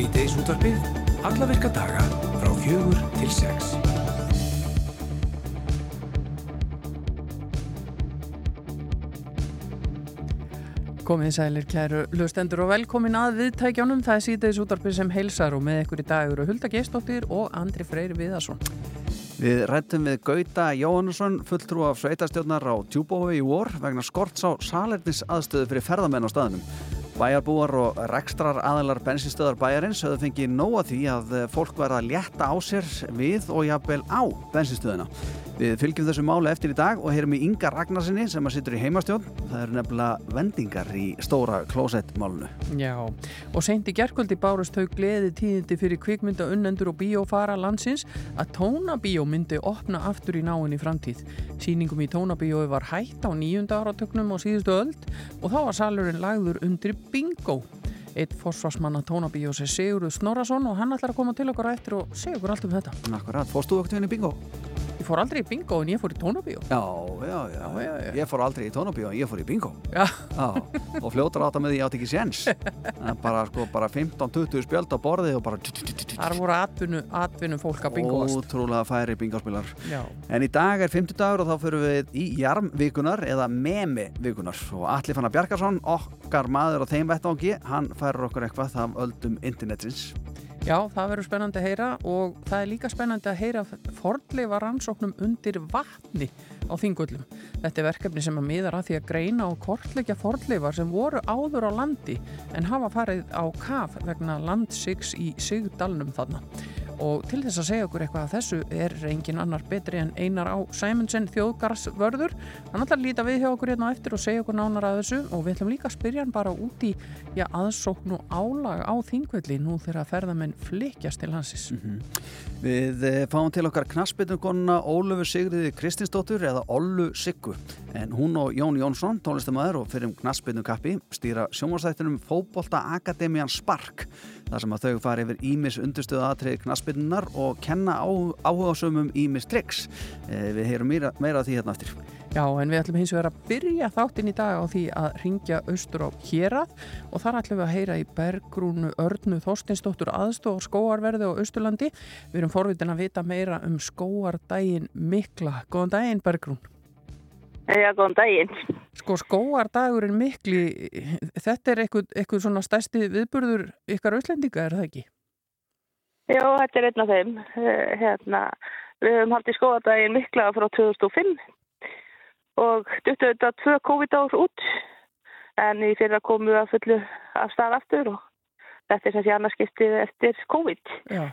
Sýteis útvarpið, alla virka daga frá fjögur til sex. Komið sælir kæru lustendur og velkomin að viðtækjánum. Það er Sýteis útvarpið sem heilsar og með ykkur í dag eru Hulda Geistóttir og Andri Freyri Viðarsson. Við rættum við Gauta Jóhannesson, fulltrú af sveitastjórnar á Tjúbói í vor vegna skorts á salernis aðstöðu fyrir ferðamenn á staðnum. Bæjarbúar og rekstrar aðalar bensinstöðar bæjarins höfðu fengið nóga því að fólk verða að létta á sér við og jafnvel á bensinstöðuna. Við fylgjum þessu máli eftir í dag og heyrum í Inga Ragnarsinni sem að sittur í heimastjón. Það eru nefnilega vendingar í stóra klósettmálunu. Já, og seint í gerkvöldi bárust þau gleði tíðindi fyrir kvikmynda unnendur og bíófara landsins að tónabíó myndi opna aftur í náinn í framtíð. Sýningum í tónabíói var hætt á nýjunda áratöknum og síðustu öld og þá var salurinn lagður undir bingo. Eitt fórsvarsmanna tónabíós er Sigurður Snorarsson og hann ætlar að koma til okkur eftir og segja okkur allt um þetta. Akkurat, fórstu okkur til henni bingo? Ég fór aldrei í bingo en ég fór í tónabíó. Já, já, já, Já. Ég fór aldrei í tónabíó en ég fór í bingo. Já, og fljótar átt að með því ég átt ekki séns. En bara, sko, bara 15-20 spjöld á borði og bara... þar voru atvinnu, atvinnu fólk að bingoast. Ótrúlega færi bingospilar. Já, En í dag er 50 dagur og þá fyrir við í jarmvikunar eða memi-vikunar og Alli Fannar Bjarkarsson, okkar maður á þeim vettvangi, hann færir okkur eitthvað af öldum internetins. Já, það verður spennandi að heyra og það er líka spennandi að heyra fornleifa rannsóknum undir vatni á þingullum. Þetta er verkefni sem að miðar að því að greina og kortleggja fornleifar sem voru áður á landi en hafa farið á kaf vegna landsigs í Sigdalnum þarna. Og til þess að segja okkur eitthvað að þessu er engin annar betri en Einar á Sæmundsen þjóðgarsvörður. Hann ætlar að líta við hjá okkur hérna eftir og segja okkur nánar að þessu og við ætlum líka að spyrja hann bara út í já, aðsókn og álag á þingvelli nú þegar ferðamenn flikjast til hansins. Við eh, fáum til okkar knaspitnukonuna Ólöfu Sigriði Kristinsdóttur eða Ollu Siggu. En hún og Jón Jónsson, tónlistamæður og fyrir um knaspitnukappi, stýra sjónvarsættinum Fóbolta Akademian Spark. þar sem að þau fari yfir ímis undurstöðu aðtrið knaspinnunar og kenna á, áhugasömmum ímis triks. Eh, við heyrum meira, meira því hérna eftir. Já, en við ætlum hins vegar að byrja þáttinn í dag á því að ringja austur á hérað og þar ætlum við að heyra í Bergrúnu Örnu Þorstinsdóttur aðstóð skóarverði á Austurlandi. Við erum forvitin að vita meira um skóardaginn mikla. Góðan daginn Bergrún. Já, góðan daginn. Sko skóardagurinn mikli, þetta er eitthvað, eitthvað svona stærsti viðburður ykkar auslendinga, er það ekki? Já, þetta er einn af þeim. Eh, Hérna, við höfum haldið skóadaginn mikla frá 2005 og duttu þetta tvö COVID-ár út en í fyrra komum við að fullu af stað aftur og þetta er sem sé annarskiptið eftir COVID. Já.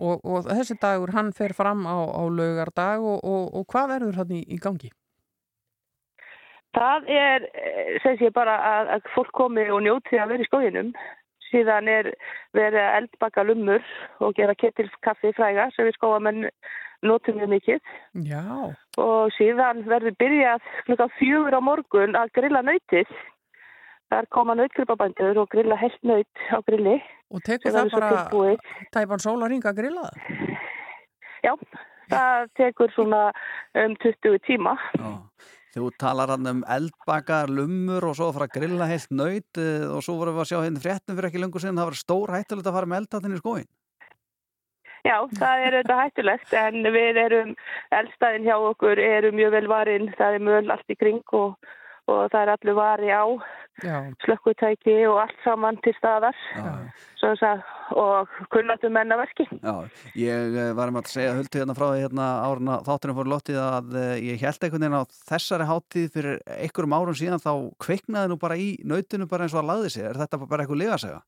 Og, og þessi dagur, hann fer fram á, á laugardag og, og, og hvað verður hann í, í gangi? Það er, eh, sem sé bara að, að fólk komi og njóti að vera í skóginum. Síðan er verið að eldbaka lummur og gera ketilskaffi fræga sem við skóamenn notum við mikið. Já, og síðan verður byrjað klukkan fjögur á morgun að grilla nautið. Þar koma nautgripabændur og grilla held naut á grilli. og tekur það bara tæpan sólaring að grilla það? Já, það tekur svona um 20 tíma. Já. Þú talar hann um eldbakar, lummur og svo að fara að grilla heilt nöyt og svo vorum við að sjá hérna fréttum fyrir ekki lengur sinni það var stór hættulegt að fara með eldtatinn í skóin. Já, það er auðvitað hættulegt en við erum, eldstæðin hjá okkur eru mjög vel varinn. Það er möl allt í kring og, og það er allir vari á Já, slökkutæki og allt saman til staðar. Að, og kunnandum mennaverki. Já, ég eh, var um að segja hultu hérna frá því hérna áruna þátturinn fór lottið að eh, ég held einhvern veginn á þessari hátíð fyrir einhverjum árum síðan þá kveiknaði nú bara í nautinu bara eins og að lagði sig. Er þetta bara eitthvað liðasega?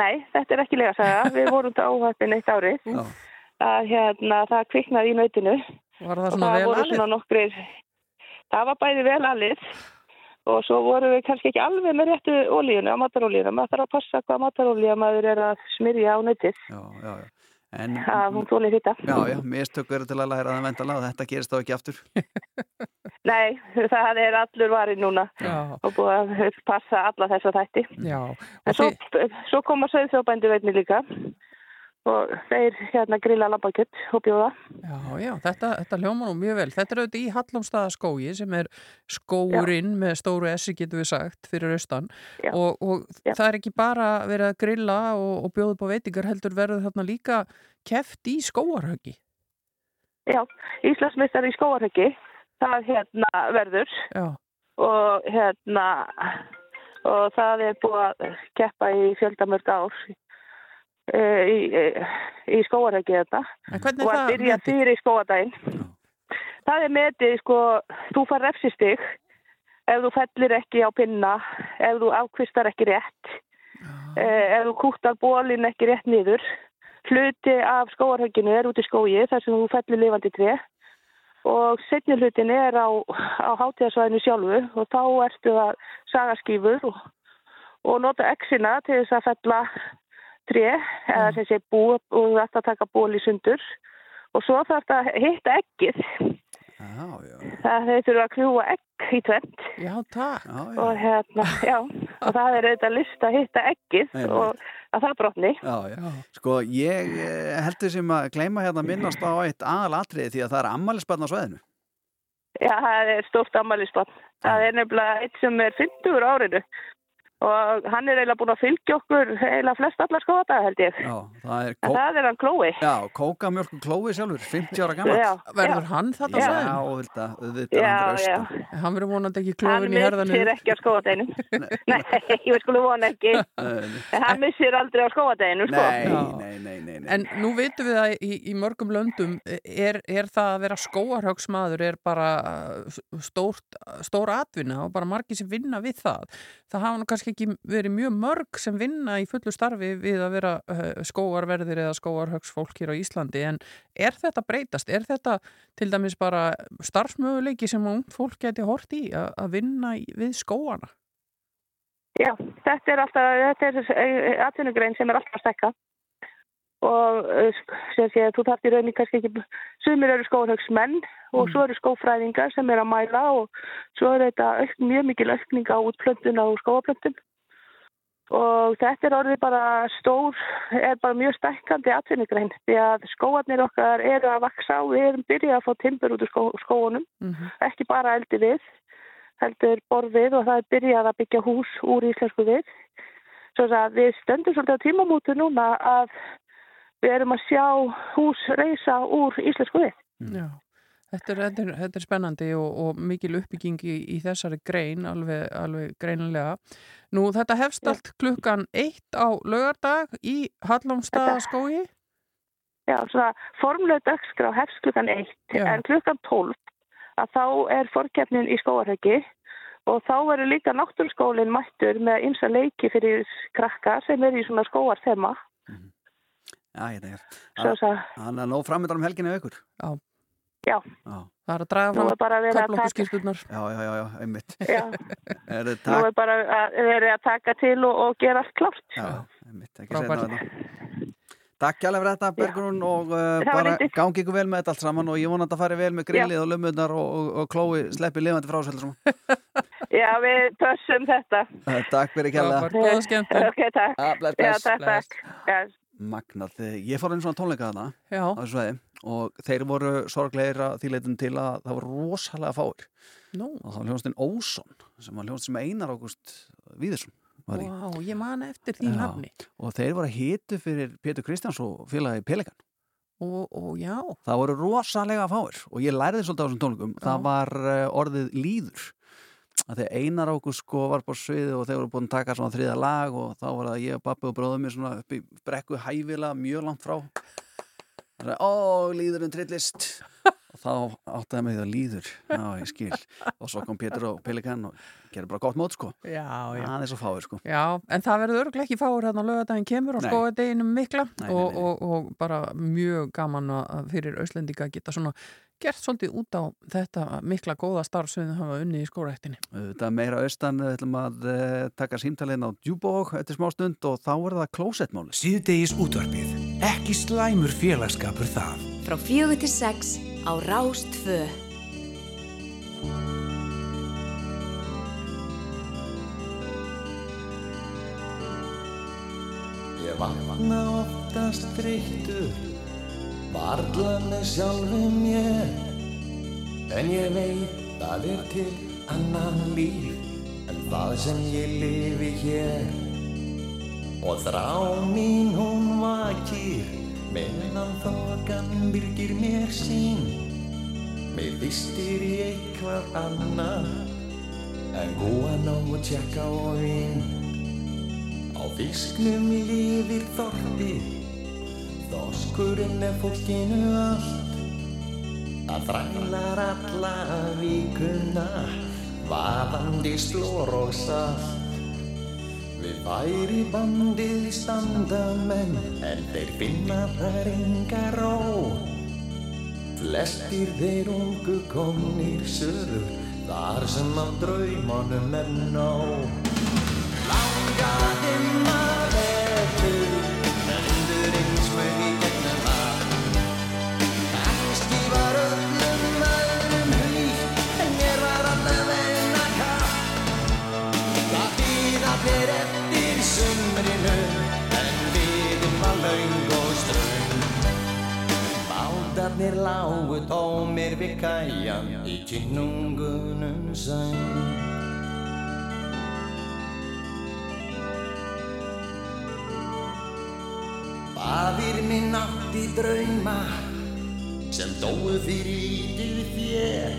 Nei, þetta er ekki lega saga. Við vorum þetta óhættin eitt árið. Já. að hérna, það kviknaði í nautinu var það svona það vel nokkrir það var bæði vel allir og svo voru við kannski ekki alveg með réttu ólíuna, matarólíuna maður þarf að passa hvað matarólíja maður er að smyrja á nautið Já, já, já. En, að hún tóli þetta já, já, mistök eru til að læra það vendala og þetta gerist þá ekki aftur. Nei, það er allur varinn núna Já, og búið að passa alla þessa þætti já. en Og svo, svo koma söðþjóðbændu veitni líka og þeir hérna grilla lambakjött og bjóða. Já, já, þetta, þetta hljóma nú mjög vel. Þetta er auðvitað í Hallómstaðaskógi sem er skóurinn með stóru essi getur við sagt fyrir austan Já. og, og Já. það er ekki bara verið að grilla og, og bjóða upp á veitingar heldur verður þarna líka keft í skóarhöggi. Já, Íslandsmeistar í skóarheggi, það hérna verður Já, og hérna og það er búið að keppa í fjöldamörg ár e, í, e, í skóarheggi þetta og að byrja metið? fyrir skóadaginn. Það er metið, sko, þú far refsistig ef þú fellir ekki á pinna, ef þú ákvistar ekki rétt, eh, ef þú kúttar bólinn ekki rétt niður. Hluti af skóarhögginu er út í skógi þar sem þú fellir lifandi tré og setni hlutin er á, á hátíðasvæðinu sjálfu og þá ertu að saga skífur og, og nota exina til þess að fella tré eða sem sé bú og þú ætti að taka ból í sundur og svo þarf þetta að hitta eggið Já, já, það þurfa að kljúa egg í tvent Já, takk. já, já, og hérna, já, og það er auðvitað list að hitta eggið Einmitt. og að það brotni. já, já. Já. Sko, ég eh, heldur sem að gleyma hérna að minnast á eitt aðalatriði því að það er ammælisbarn á sveðinu. Já, það er stórt ammælisbann. Það er nefnilega eitt sem er 50 árinu og hann er eiginlega búin að fylgja okkur eiginlega flest allar skoða held ég. Já, það er, það er hann Klói. já, kókamjölku klói sjálfur, 50 ára gammal. Já, Verður hann Já. sæðinu? þetta, þetta er já, hann já. rösta. Hann verður vonandi ekki Hann klófin í herðanu. missir ekki á skóðadeginum. Nei, ég skulum vona ekki. Hann missir aldrei á skóðadeginum, sko. Nei, nei, nei, nei, nei. En nú vitum við að í, í mörgum löndum er, er það að vera skóarhaugsmaður er bara uh, stórt, stór atvinna og bara margir sem vinna við það. Það hafa nú kannski ekki verið mjög mörg sem vinna í fullu starfi við að vera uh, skóarverðir eða skóarhaugsfólk hér á Íslandi en er þetta breytast? Er þetta til dæmis bara starfsmöguleiki sem ungt fólk geti hort í að, vinna við skóana? Já, þetta er alltaf, þetta er atvinnugrein sem er alltaf að stekka og eh, sem sé þú þarft í rauninni kannski ekki, sumir eru skóðhaugsmenn og svo eru skófræðingar sem er að mæla og svo er þetta auk, mjög mikil aukning á útplöntun og skóaplöntun og þetta er orðið bara stór, er bara mjög stekkandi atvinnugrein því að skóarnir okkar eru að vaksa og við erum byrjað að fá timbur út úr skó, skóunum Mm -hmm. ekki bara eldi við, heldur borð og það er byrjað að byggja hús úr íslensku við. Svo að við stöndum svolítið á tímamótu núna að við erum að sjá hús reysa úr íslensku við. Já, þetta er, þetta er, þetta er spennandi og, og mikil uppbygging í, í þessari grein, alveg, alveg greinlega. Nú, þetta hefst Já. allt klukkan eitt á laugardag í Hallómstaðaskógi. Já, svona formlega dagskrá hefst klukkan eitt Já. en klukkan tólf að þá er fórkeppnin í skóarheggi og þá verður líka náttúrskólinn mættur með ymsa leiki fyrir krakka sem er í svona skóarþema. Svo að nóg framöndan um helginni aukur. Já. Já. Já, Það er að draga fram kaplokkurskýrturnar. já, já, já, já einmitt. já, Er nú takk? er bara að verið að taka til og, og gera allt klárt. Já, einmitt, ekki segna þetta. Takk kjærlega fyrir þetta, Bergrún, og uh, Það bara gangi ykkur vel með þetta allt saman og ég vona að þetta fari vel með grillið og lumurnar og, og, og klói sleppi lifandi frá saman. Já, við pössum þetta. Takk fyrir kjærlega. Frábært, góða skemmtun. Ok, takk. Magnað. Ég fór einu svona tónleika þarna og þeir voru sorglegir að því leitin til að það voru rosalega fáir nú, og það var hljónstinn Óson sem var hljónstinn sem Einar Ágúst Víðursson var í vá, ég man eftir því Já. nafni. og þeir voru að hitu fyrir Pétur Kristjáns og félagi Pelikan Og, og já, það voru rosalega fáir og ég læriði svolítið á þessum tónleikum Já. það var uh, orðið líður að þegar Einar Ágúst sko var på sviði og þeir voru búin að taka svona þriða lag og þá var það ég og pappi og bróðum mér svona upp í brekku hæfilega mjög langt frá og það ó, líðurinn trillist og þá áttaði mig því að líður já, ég skil og svo kom Pétur og Pelikan og gerði bara gott mót sko já, já. það er svo fáir sko Já, en það verður örglega ekki fáur hérna á lögadaginn kemur og Nei. skóðadeginum mikla Nei, nei, og, nei. og, og bara mjög gaman að að fyrir Auslendinga að geta svona gert svolítið út á þetta mikla góða starf sem þau hafa unni í skórættinni. Þetta meira austan, við ætlum að uh, taka símtaliðin á djúbók eftir smá stund og þá er það klósettmáli. Síðdegis útvarpið. Ekki slæmur félagskapur það. Frá fjögur til sex á Rástfö. Ég vakna oft oftast þreyttur Varla með sjálfum mér En ég veit að er til annan líf En það sem ég lifi hér. Og þrá mín hún vakir Meðan þokan byrgir mér sín. Mér vistir í eitthvað annað En góða nóg að tjekka og vinn Á fisknum lifir þorpið Þoskurinn er fólkinu allt. Það þrælar alla vikuna Vaðandi slór og salt. Við væri bandið í standamenn En þeir finna þar enga ró. Flestir þeir ungu komnir söður Þar sem af draumanum er nóg. Langaði maður vetur lágu tómir við kæjan Í kynungunum sæn Fadir minn átti drauma sem dóu fyrir lítið þér.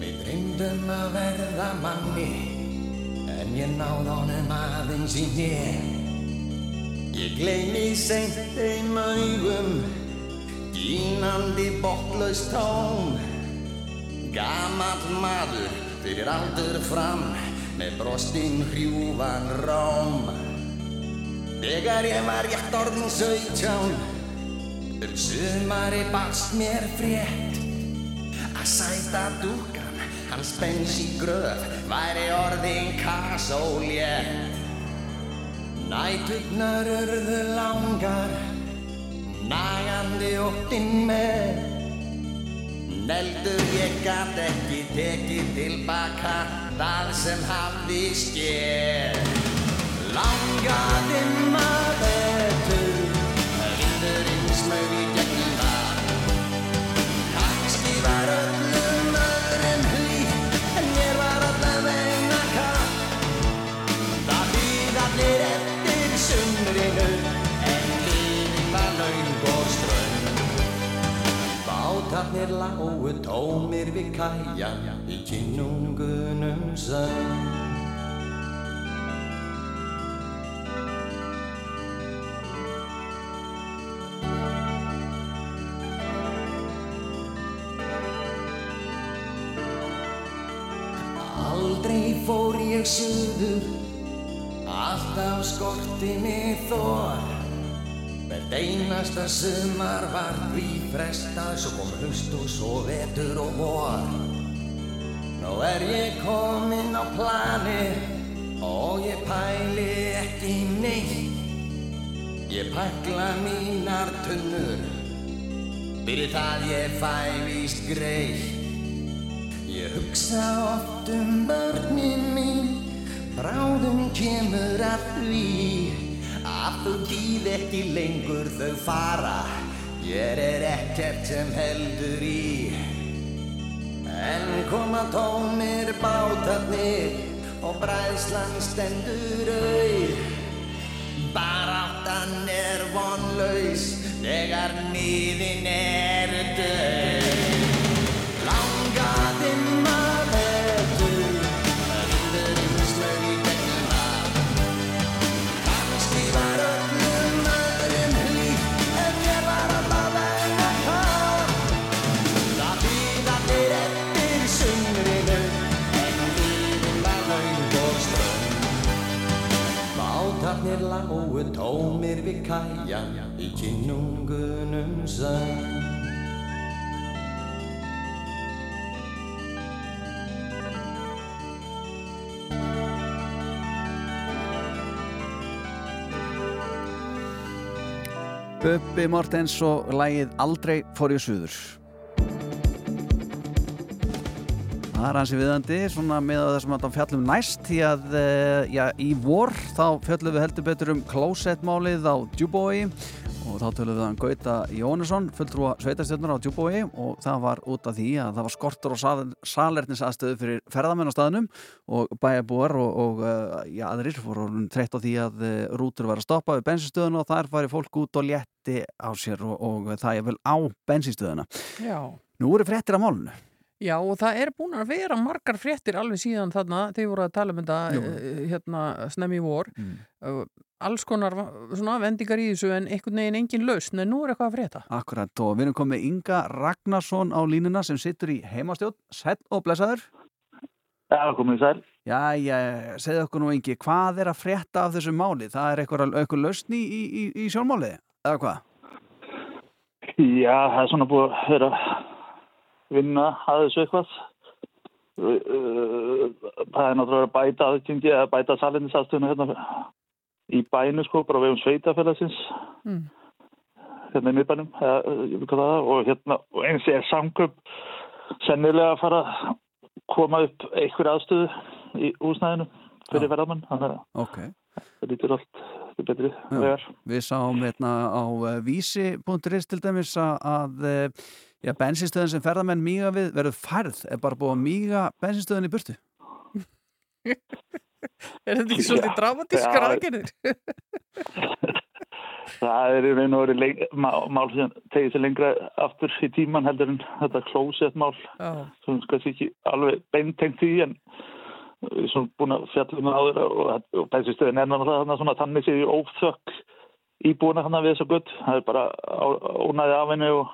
Mér dreymdum að verða manni en ég náð honum aðeins í nér. Ég gleymi seint þeim augum, gínandi botlaust tón. Gamall maður fyrir aldur fram með brostinn hrjúvan róm. Þegar ég var rétt orðin sautján Um sumari barst mér frétt Að sæta dúkan Hans bens í gröf Væri orðin kasólétt Nætugnar urðu langar Nagandi óttinn með. Neldur ég gat ekki tekið tilbaka Það sem hafði skér Langaði maður Bátarnir lágu tómir við kæjan Í kynungunum söng Aldrei fór ég suður, alltaf skorti mig þor. Hvert einasta sumar var því frestað, svo kom haust og svo vetur og vor. Nú er ég kominn á plani og ég pæli ekki neitt. Ég pakla mínar tunnur, fyrir það ég fæ víst greitt. Ég hugsa oft um börnin mín, bráðum kemur að því að þau býð ekki lengur þau fara, ég er ekkert sem heldur í. En koma tómir bátarnir og bræðslan stendur auð, baráttan er vonlaus þegar miðin er döð. Bátarnir lágu tómir við kæjan Í kynungunum söng Bubbi Mortens og lægið Aldrei fór ég suður Það er hansi viðandi, svona með það sem að fjallum næst því að uh, já, í vor þá fjallum við heldur betur um klósettmálið á Djúbói og þá tölum við um Gauta Jónesson, fulltrúa sveitarstjórnar á Djúbói og það var út af því að það var skortur og sal salernisaðstöðu fyrir ferðamenn á staðnum og bæjabúar og, og uh, já, aðrir voru treytt á því að uh, rútur var að stoppa við bensinstöðuna og þar fari fólk út og létti á sér og, og það er vel á bensinstöðuna. Já. Nú eru fréttir af málunu. Já og það er búin að vera margar fréttir alveg síðan þarna, þeir voru að tala um þetta uh, hérna snemmi vor mm. uh, alls konar svona vendingar í þessu en einhvern veginn engin lausn en nú er eitthvað að frétta. Akkurat og við erum komið Inga Ragnarsson á línuna sem sittur í heimastjón, sett og blessaður. Já, komið sæl. Já, já, segðu okkur nú Ingi, hvað er að frétta af þessu máli? Það er eitthvað, eitthvað lausn í, í, í sjónmáliði, eða hvað? Já, það er svona búið að vera vinna að þessu eitthvað. Það er náttúrulega að bæta aðgengi að bæta salinnisastöðinu hérna í bænu sko, bara við um sveitafélagsins mm. hérna í miðbænum og hérna og eins er samköp sennilega að fara að koma upp einhver aðstöðu í húsnæðinu fyrir ja. verðamann þannig að okay. það lítur allt betri vegar. Við sáum hérna á vísi.is til dæmis að Já, bensinstöðin sem ferðarmenn míga við verður færð, er bara búið að míga bensinstöðin í burtu. er þetta ekki svolítið dramatískar aðgerðir? það er og verið mál sem tegir sér lengra aftur í tíman heldur en þetta klósett mál oh. sem kannski ekki alveg beintengt því en erum búin að fjalla um áður og, og bensinstöðin er náttúrulega svona þannig séð í óþökk íbúina hann að við þessu gutt. Það er bara ónæði afinu og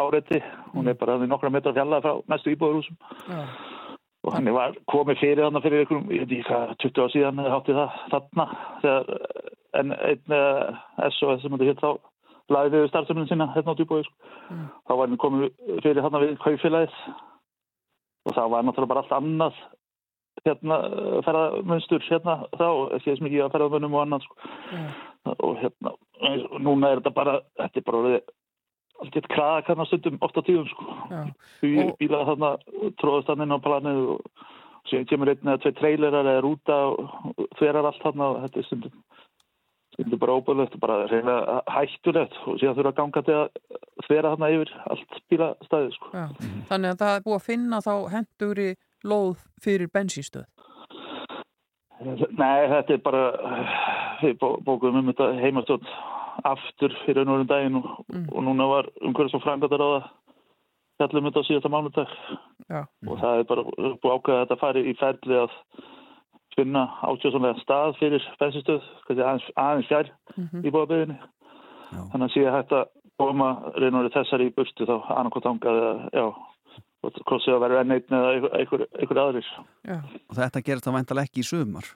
áreiti, hún er bara nokkra metra fjalla frá næstu íbúðurúsum ja. og hann var komið fyrir hann fyrir ykkur, ég veit ekki hvað, 20 á síðan hátti það þarna þegar en einn SOS sem þetta hitt þá lagði við starfsefninu sína hérna á djúbói sko. mm. þá var hann komið fyrir hann við kaufélagið og það var náttúrulega bara allt annað hérna ferðarmönstur hérna þá, ekki eins mikið að ferðarmönnum og annað sko. mm. og hérna núna er þetta bara, þetta er bara alveg kraða kannar stundum ofta tíðum sko. og... bílaði þarna tróðast hann inn á planið og síðan kemur einn eða tvei trailerar eða rúta og þverar allt þarna og þetta er stundum stundum bara óbúðlegt og bara reyna hættulegt og síðan þurfa að ganga til að þvera þarna yfir allt bílastæði sko. Þannig að það er búið að finna þá hendur í lóð fyrir bensístöð Nei, þetta er bara við bókuðum um þetta heimastjórn aftur fyrir einhverjum daginn og, mm. og núna var umhverjum svo frangatar á það fjallum þetta á síðasta mánudag Já. og það er bara búið ákveða að þetta fari í ferli að finna átjóðsonlega stað fyrir bensinstöð, aðeins, aðeins fjær mm -hmm. í búabeginni þannig að síðan hægt að koma reynur þessari í burstu þá annarkot ángaði já, krossið að vera enn einn eða einhver, einhver aðrir já. Og þetta gerist þá væntalega ekki í sumar?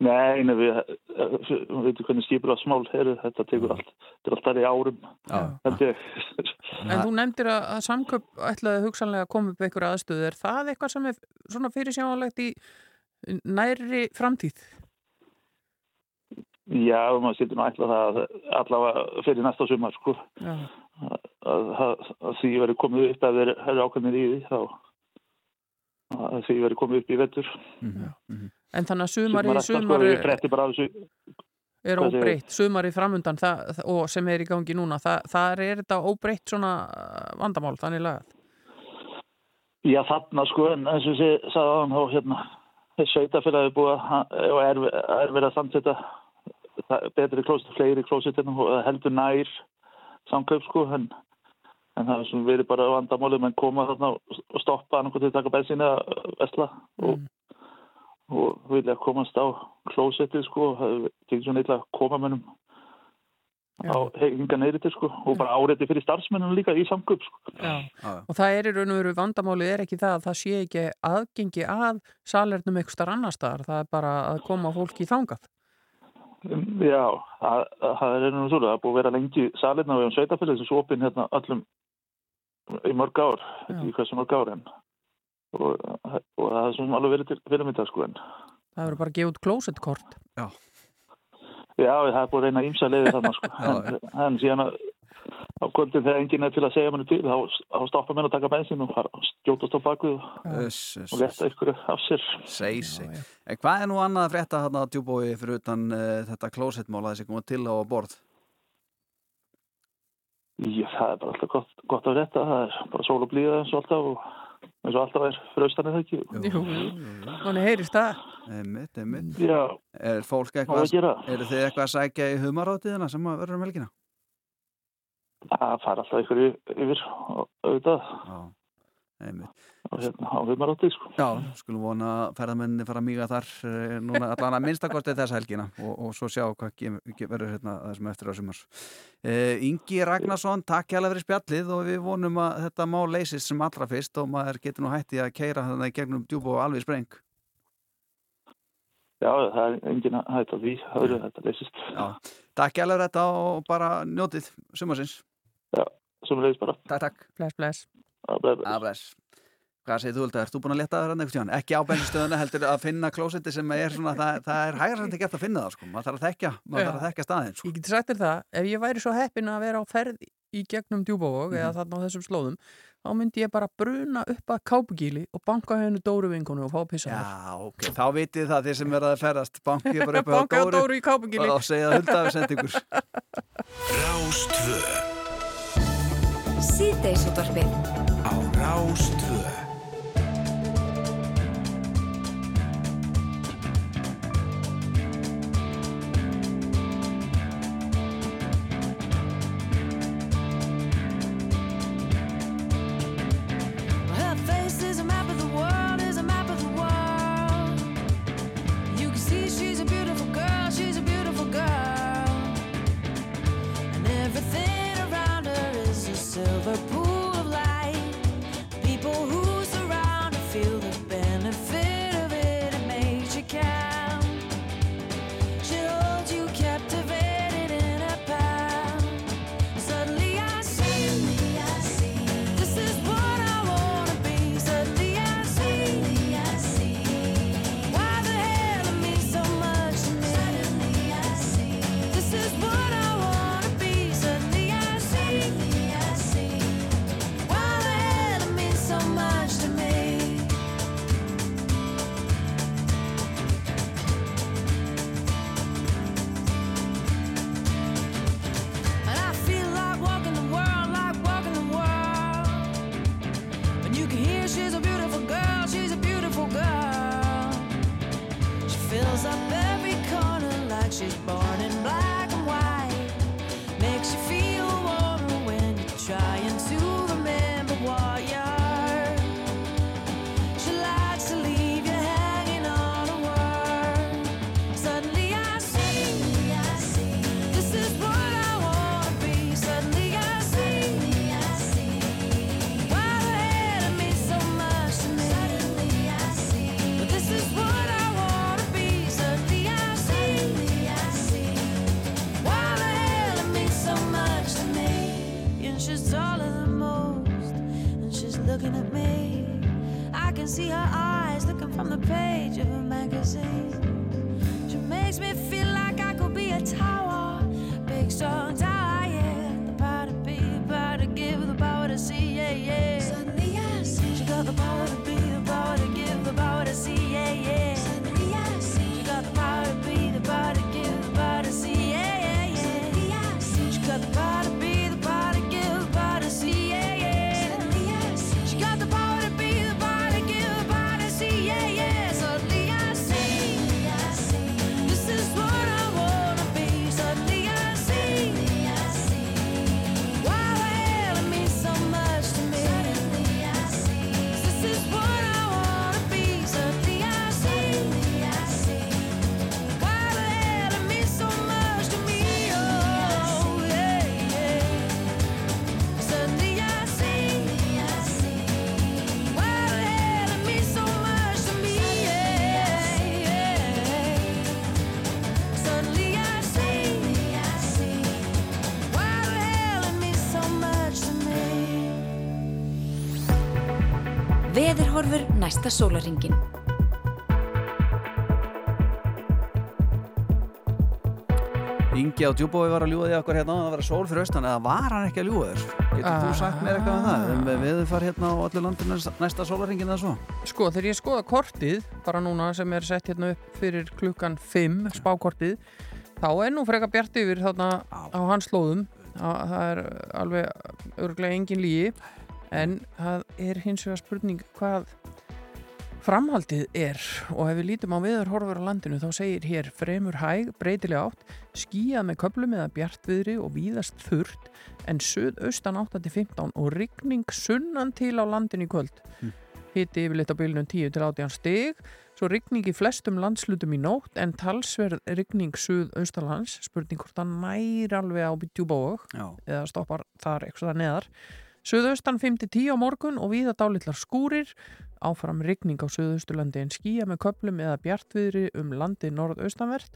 Nei, nei, við, við veitum hvernig skipur á smál eru, þetta tekur allt, þetta er alltaf í árum. Já. En þú nefndir að, að samköp ætlaði hugsanlega að koma upp einhverju aðstöðu, er það eitthvað sem er svona fyrirsjánalegt í næri framtíð? Já, maður sýttir nú ætla það allavega fyrir næsta sumar, sko. Að, að, að því verið komið upp ef þeir eru ákveðnir í því, þá að því verið komið upp í vettur. Mm -hmm. En þannig að sumari, sumari er óbreytt, sumari framundan það, og sem er í gangi núna, það, það er þetta óbreytt svona uh, vandamál, þannig lagað? Já, þarna sko, en eins og sé, sagði hann þá hérna, sveitafélagi búið og er, er verið að samtita betri klósit, fleiri klósitinn og heldur nær samkaup sko, en, en það er svona verið bara vandamálið, menn koma þarna og stoppa annarkoð til að taka bensin eða vesla og mm og vilja komast á klósettið sko og það er svona eitthvað að koma mennum á hinga neyri til sko og bara áreiti fyrir starfsmennum líka í samgöp sko. Já. Já. Og það er í raun og veru vandamálið er ekki það að það sé ekki aðgengi að salernum eitthvað starf annar staðar, það er bara að koma fólki í þangað. Já, það, það er einhvern veginn svona, það er búið að vera lengi salerna við um sveitafélagis og svo opinn hérna öllum í mörg ár, ekki hversu mörg ár enn og, og það er svona alveg verið til fyrirmynda sko en Það verður bara að gefa út klósettkort Já. Já, það er búin að reyna ímsa leiði þarna sko. En, en síðan að á kvöldin þegar enginn er til að segja manni til þá, þá stoppa mér að taka bensin og skjótast á bakvið og leta ykkur af sér. Seg, seg. Hvað er nú annað að frétta hérna á djúbói fyrir utan uh, þetta klósettmála þessi komað til á borð? Já, það er bara alltaf gott, gott að frétta. Það er bara sól og blíða eins og alltaf og eins og alltaf er fröstanir það ekki? Jú, þannig heyrist það Einmitt, einmitt. Já, Er fólk eitthvað, eru þið eitthvað að sækja í humaráttiðina sem verður um helgina? Það fara alltaf ykkur yfir auðvitað Já, einmitt og hérna á humaráttið sko. Já, skulum vona að ferðamenni fara mýga þar eh, núna allan að minnstakosti þessa helgina og, og svo sjá hvað verður hérna þessum eftir á sumars uh, Ingi Ragnarsson, takk hjálpa fyrir spjallið og við vonum að þetta má leysist sem allra fyrst og maður getur nú hætti að keira þannig í gegnum djúb og alveg spreng. Já, það er engin að hætta því það verður þetta leysist. Já, takk hjálpa fyrir þetta og bara njótið sumarsins. Já, sem leiðis bara. Takk, takk. Bless, bless Að bless Hvað segir þú, Hulda? Erst þú búin að leta það rann eitthvað stjón? Ekki á bensinstöðuna heldur að finna klósetti sem er svona, það, það er hægarsandi gert að finna það, sko. Maður þarf að þekkja, maður þarf að þekkja staðin, sko. Ég geti sagt þér það, ef ég væri svo heppin að vera á ferð í gegnum djúbóvog mm -hmm. eða þarna á þessum slóðum, þá myndi ég bara bruna upp að kápugíli og banka hennu Dóru vinkonu og fá að pissa þar. Já, ok, þá vitið það þeir sem verða að ferðast, bankið bara upp á Dóru, Dóru í kápugíli og segja að Hulda við sendið ykkur. Rástvö Síðdeisútvarfið Á Rástvö Veðurhorfur næsta sólaringin. Ingi á djúbói var að ljúa því okkur hérna að vera sól fyrir austan eða var hann ekki að ljúa þér? Getur þú sagt mér eitthvað um það? Við, við far hérna á öllu landinu næsta sólaringin eða svo? Sko þegar ég skoða kortið bara núna sem er sett hérna upp fyrir klukkan 5 spákortið þá er nú freka bjart yfir þarna á hans slóðum það er alveg örglega engin lígi en það er hins vegar spurning hvað framhaldið er. Og ef við lítum á viður horfur á landinu þá segir hér fremur hæg, breytilega átt skíjað með köplum eða bjartviðri og víðast þurrt en söðaustan 8-15 og rigning sunnan til á landinu í kvöld. Mm. hitti yfirleitt á bylunum 10-18 stig svo rigning í flestum landslutum í nótt en talsverð rigning söðaustalands spurning hvort það nær alveg á byggjúbóð eða stoppar þar eitthvað neðar Suðaustan 5-10 á morgun og viða dálitlar skúrir, áfram rigning á Suðausturlandi en skýja með köplum eða bjartviðri um landi norðaustanvert,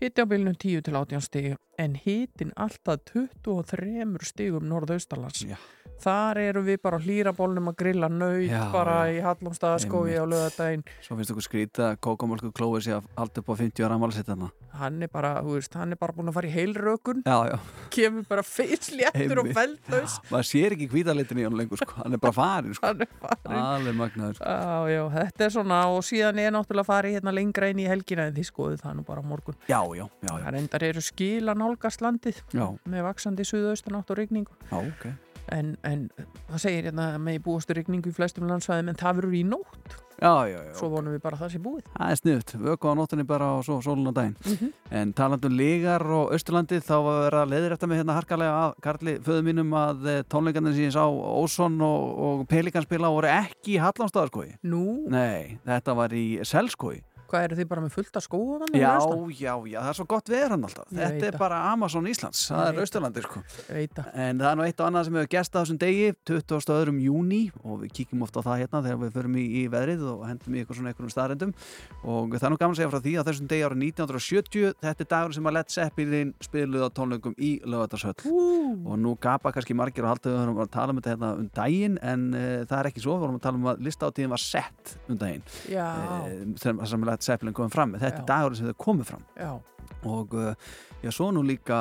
hitti á bylnum 10-18 stig en hitin alltaf 23 stigum norðaustalans. Já. Þar eru við bara hlýrabólnum að grilla nöyt bara í Hallumstaðaskói á lögadaginn. Svo finnst þú skrítið að kókamálku klóið sé að allt upp á 50 ára amalsitt þarna. Hann er bara, hú veist, hann er bara búin að fara í heilrökun. Já, já. Kemur bara feilsléttur og feldlaus. Maður sér ekki hvítalitin í hann lengur, sko. Hann er bara farin, sko. Hann er farin. Alveg magnaður. Já, já, þetta er svona og síðan er náttúrulega farið hérna lengra inn í helgina en því skoðu það nú bara morgun. Já, já, já. já. Það reyndar eru skila nálgast landið já. með vaksandi suðaustanátt og regningu. Já, ok en, en það segir hérna með búastu regningu í flestum landsvæðum en það verður í nótt já, já, já. svo vonum við bara það sé búið það er sniðut, vöku á nóttunni bara og svo sólun á daginn mm -hmm. en talandum lígar og Östurlandi þá var að vera leðir eftir með hérna harkalega að Karli föðu mínum að eh, tónleikarnir síðan sá Ósson og, og Pelikanspila voru ekki í Hallandstaðarskói Nú? Nei, þetta var í Selskói Hvað eru þið bara með fullta skóðan? Já, já, já, það er svo gott veður hann alltaf. Ég Þetta er bara Amazon Íslands, það er Östurlandir sko. En það er nú eitt og annað sem hefur gæst á þessum degi, 20. júni og við kíkjum ofta á það hérna þegar við förum í, í veðrið og hendum í eitthvað svona einhverjum staðrendum og það er nú gaman að segja frá því að þessum degi ára 1970, þetta er dagur sem að Led Zeppelin spiluð á tónleikum í lögatarsöll uh. og nú gapa kannski margir og haldaðu að tala um þetta hérna um daginn en uh, það er ekki svo, Led Zeppelin komið fram þetta já. er dagurinn sem þau komið fram. Já. og uh, já, svo nú líka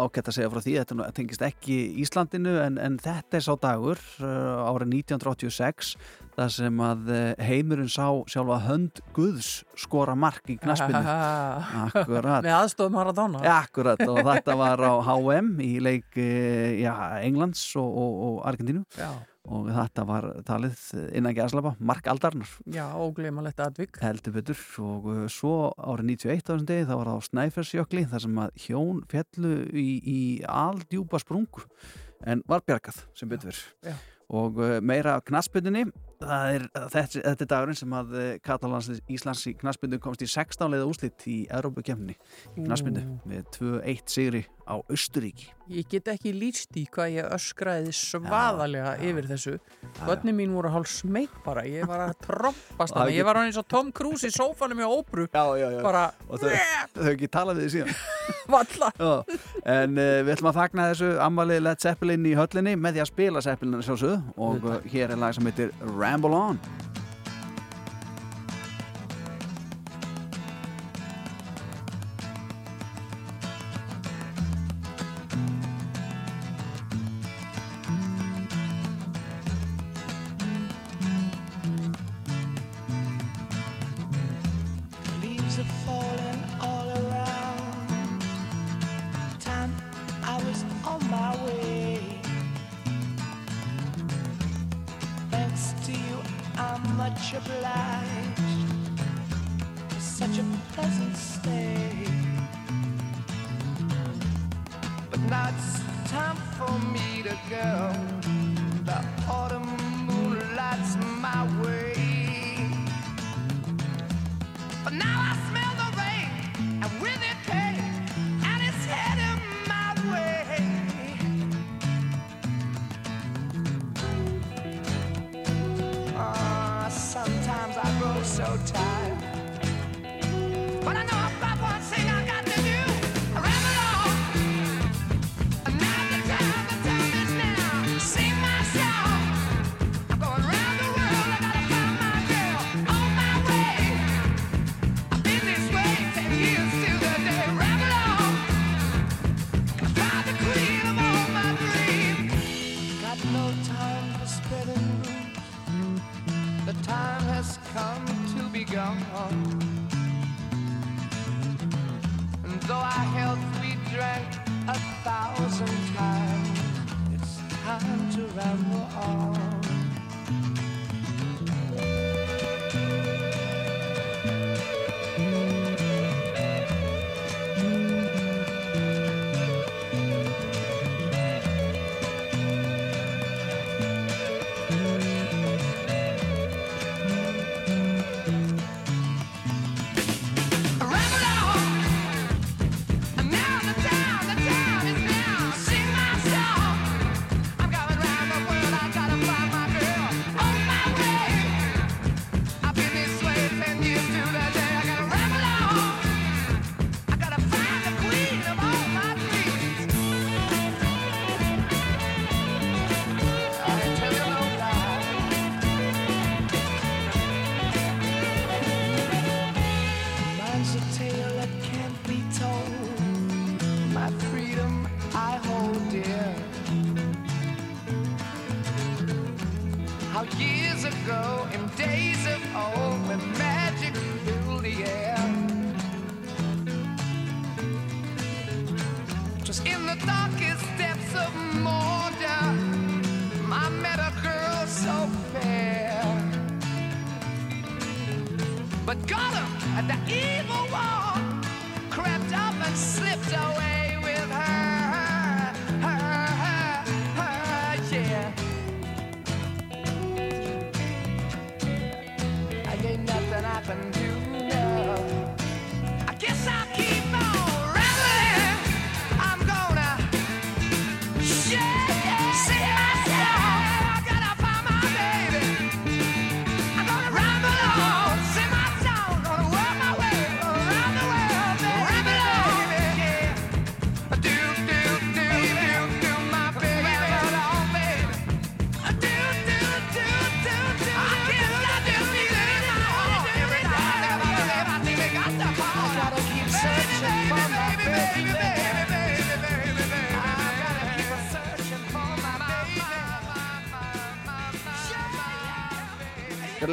ágætt að segja frá því þetta tengist ekki Íslandinu en, en þetta er sá dagur uh, árið 1986 þar sem að uh, heimurinn sá sjálfa hönd Guðs skora mark í knaspinu Akkurat. Með aðstofum Maradona. Akkurat. Og þetta var á HM í leik uh, Englands og, og, og Argentínu. Já og þetta var talið innan gæðslapa Mark Aldarnar Já, ógleimalegt aðvik heldur betur. Og uh, svo árið 91 á þessum degi þá var það á Snæfellsjökli þar sem að hjón fjallu í, í aldjúpa sprungu en var bjargað sem betur og uh, meira af knaspundinni Er, þetta, þetta er dagurinn sem að eh, Katalans Íslands í knaspindu komst í 16 leiða úslitt í Európa-kemni í knaspindu með 2-1 sigri á Östuríki Ég get ekki líst í hvað ég öskraði svaðalega ja, yfir þessu. Bönni mín voru hálf smeg bara. Ég var að trompast þannig ég var hann eins og Tom Cruise í sófanum í óbru já, já, já. bara og þau hefur ekki talað við því síðan. En uh, við ætlum að fagna þessu ammalið Led Zeppelin í höllinni með því að spila Zeppelin sjálfsögðu. Og uh, hér er lag sem heitir ramble on. much obliged. Such a pleasant stay. But now it's time for me to go. The autumn moonlight's my way. But now I. time.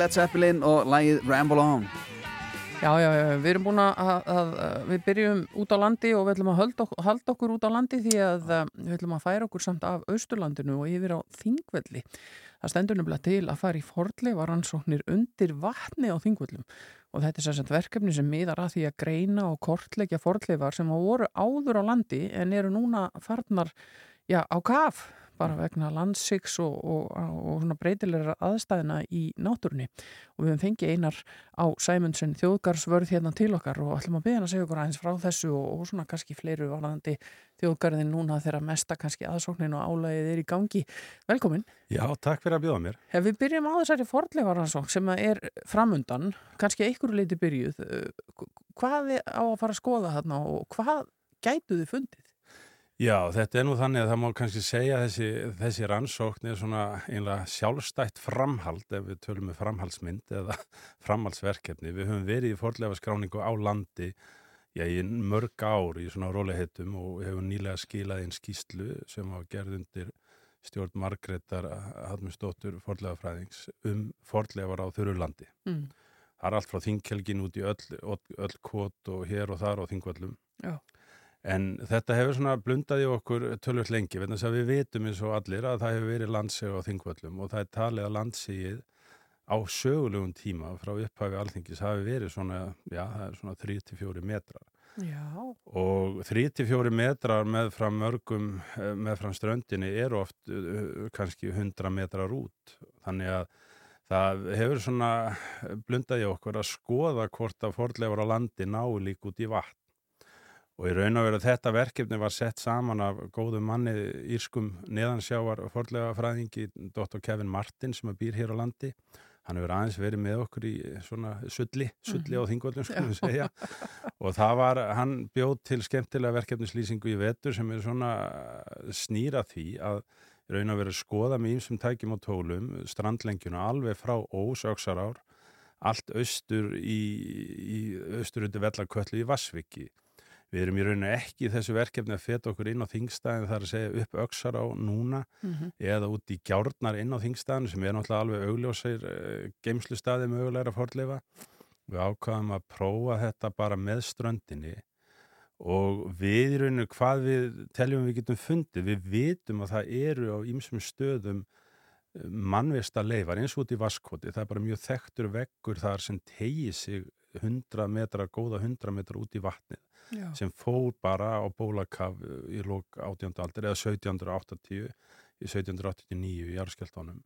Led Zeppelin og lagið Ramble On. Já, já, við erum búin að, að, að við byrjum út á landi og við ætlum að halda okkur, halda okkur út á landi því að uh, við ætlum að færa okkur samt af Austurlandinu og yfir á Þingvelli. Það stendur nefnilega til að fara í fordleifa rannsóknir undir vatni á Þingvellum og þetta er sérstaklega verkefni sem miðar að því að greina og kortleggja fordleifar sem voru áður á landi en eru núna farnar já, á kaf bara vegna landsiks og, og, og svona breytilegra aðstæðina í náttúrunni og við höfum fengið einar á Sæmundsen þjóðgarsvörð hérna til okkar og ætlum að hann að segja okkur aðeins frá þessu og, og svona kannski fleiru varðandi þjóðgarðin núna þegar mesta kannski aðsóknin og álægið er í gangi. Velkomin. Já, takk fyrir að bjóða mér. Ef við byrjum á þessari fordleifaransók sem er framundan, kannski einhverju leiti byrjuð, eh, hvað er á að fara að skoða þarna og hvað gætu þið fundið? Já, þetta er nú þannig að það má kannski segja að þessi, þessi rannsókn er svona einlega sjálfstætt framhald ef við tölum með framhaldsmynd eða framhaldsverkefni. Við höfum verið í fordlega skráningu á landi já, í mörg ár í svona róliheitum og hefum nýlega skilað einn skýslu sem var gerð undir stjórn Margreðar Hallmundsdóttur fordlega fræðings um fordlegar á Þurulandi. Mm. Það er allt frá þingkelgin út í öll, öll, öll kvot og hér og þar á þingvallum. Já. En þetta hefur svona blundað í okkur tölvöld lengi, vegna þess að við vitum eins og allir að það hefur verið landseg á þingvöllum og það er talið að landsegið á sögulegum tíma frá upphafi alþingis hafi verið svona, já, það er svona 3-4 metrar. Já. Og 3-4 metrar með fram mörgum, með fram ströndinni eru oft uh, kannski 100 metrar út. Þannig að það hefur svona blundað í okkur að skoða hvort að fordleifar á landi ná lík út í vatn. Og í raun og veru þetta verkefni var sett saman af góðum manni írskum neðansjávar fordlega fræðingi Dr. Kevin Martin sem býr hér á landi. Hann hefur aðeins verið með okkur í svona sulli, sulli á þingvöldum skulum við segja. Og það var, hann bjóð til skemmtilega verkefnislýsingu í vetur sem er svona snýra því að raun og veru skoða með ímsum tækjum og tólum strandlengjuna alveg frá Ós, Öksarár, allt austur í, í austur undir Vellaköllu í Vassviki við erum í rauninu ekki í þessu verkefni að feta okkur inn á þingstæðin þar að segja upp öksar á núna Mhm. eða út í gjárnar inn á þingstæðin sem er náttúrulega alveg augljósir uh, geimslu staði mögulegra forleifa við ákvaðum að prófa þetta bara með ströndinni og við í rauninu hvað við teljum við getum fundið, við vitum að það eru á ýmsum stöðum mannvista leifar eins og út í vaskoti, það er bara mjög þekktur veggur þar sem tegi sig 100 metra, góða 100 metra út í vatnið Já. sem fór bara á bólakaf í lók 18. aldir eða 1780 í 1789 í jarðskjaldunum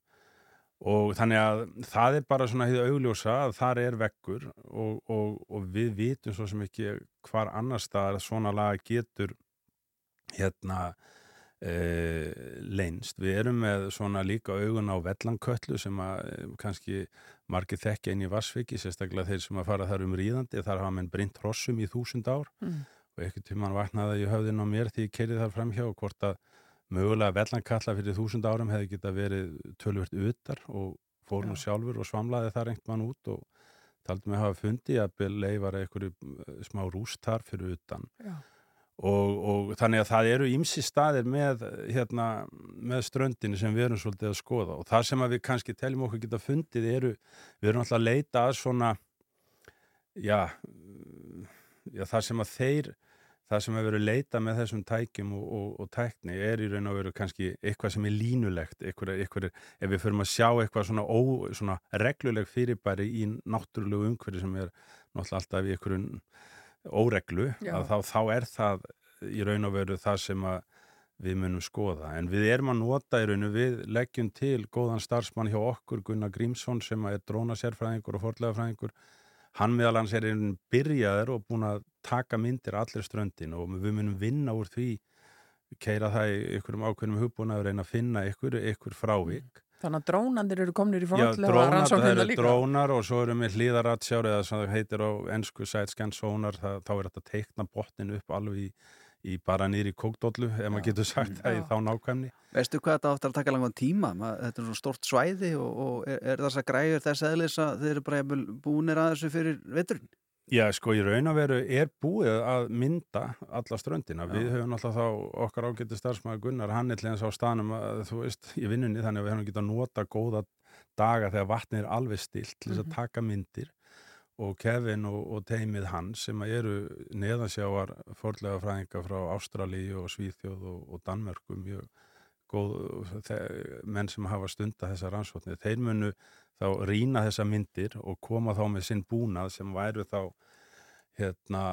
og þannig að það er bara svona hefði augljósa að þar er veggur og, og, og við vitum svo sem ekki hvar annars staðar svona laga getur hérna e, leinst. Við erum með svona líka augun á vellanköllu sem að e, kannski margir þekkja inn í Vassviki, sérstaklega þeir sem að fara þar um ríðandi, þar hafa menn brint hrossum í þúsund ár Mm. og einhvern tímann vaknaði ég höfðin á mér því ég kerið þar framhjá og hvort að mögulega vellankalla fyrir þúsund árum hefði geta verið tölvört utar og fór nú sjálfur og svamlaði þar einhvern mann út og taldi mig hafa fundið að leifar einhverju eh, smá rústar fyrir utan Já. Og, og þannig að það eru ýmsi staðir með, hérna, með ströndinu sem við erum svolítið að skoða. Og það sem við kannski teljum okkur geta fundið eru, við erum alltaf að leita að svona já, já það sem að þeir það sem hefur verið leita með þessum tækjum og, og, og tækni er í raun og veru kannski eitthvað sem er línulegt eitthvað, eitthvað, ef við förum að sjá eitthvað svona, ó, svona regluleg fyrirbæri í náttúrulegu umhverju sem er náttúrulega alltaf í einhverjum óreglu þá, þá er það í raun og veru það sem við munum skoða, en við erum að nota í rauninu, við leggjum til góðan starfsmann hjá okkur, Gunnar Grímsson sem er drónasérfræðingur og forlegafræðingur hann meðal hans er einn byrjaður og búin að taka myndir allir ströndin og við munum vinna úr því keira það í einhverjum ákveðnum hugbúna að reyna að finna einhver, einhver frávik Þannig að drónandir eru komnir í Já, fórhallega drónar, það rannsóknina eru líka. drónar og svo erum við hlýðaratsjár eða sem það heitir á ennsku sætskan sónar, það, þá er þetta að teikna botnin upp alveg í, í bara nýri kókdóllu, ef maður getur sagt það í Já. þá nákvæmni. Veistu hvað þetta áttur að taka langan tíma? Ma- Þetta er svona stort svæði og, og er, er þess að græður þess eðlis að þeir eru bara búnir að þessu fyrir veturinn? Já, sko, í raun og veru er búið að mynda alla ströndina. Já. Við höfum alltaf þá okkar ágæti starfsmæður Gunnar, hann hlens á stanum að, þú veist, í vinnunni, þannig að við höfum getað nota góða daga þegar vatnið er alveg stilt til þess að Mhm. taka myndir og Kevin og, og teimið hans sem að eru neðansjáar fórlega fræðinga frá Ástralíu og Svíþjóð og, og Danmörku mjög góð menn sem hafa stunda þessa rannsóknir. Þeir munu þá rýna þessa myndir og koma þá með sinn búnað sem væru þá hérna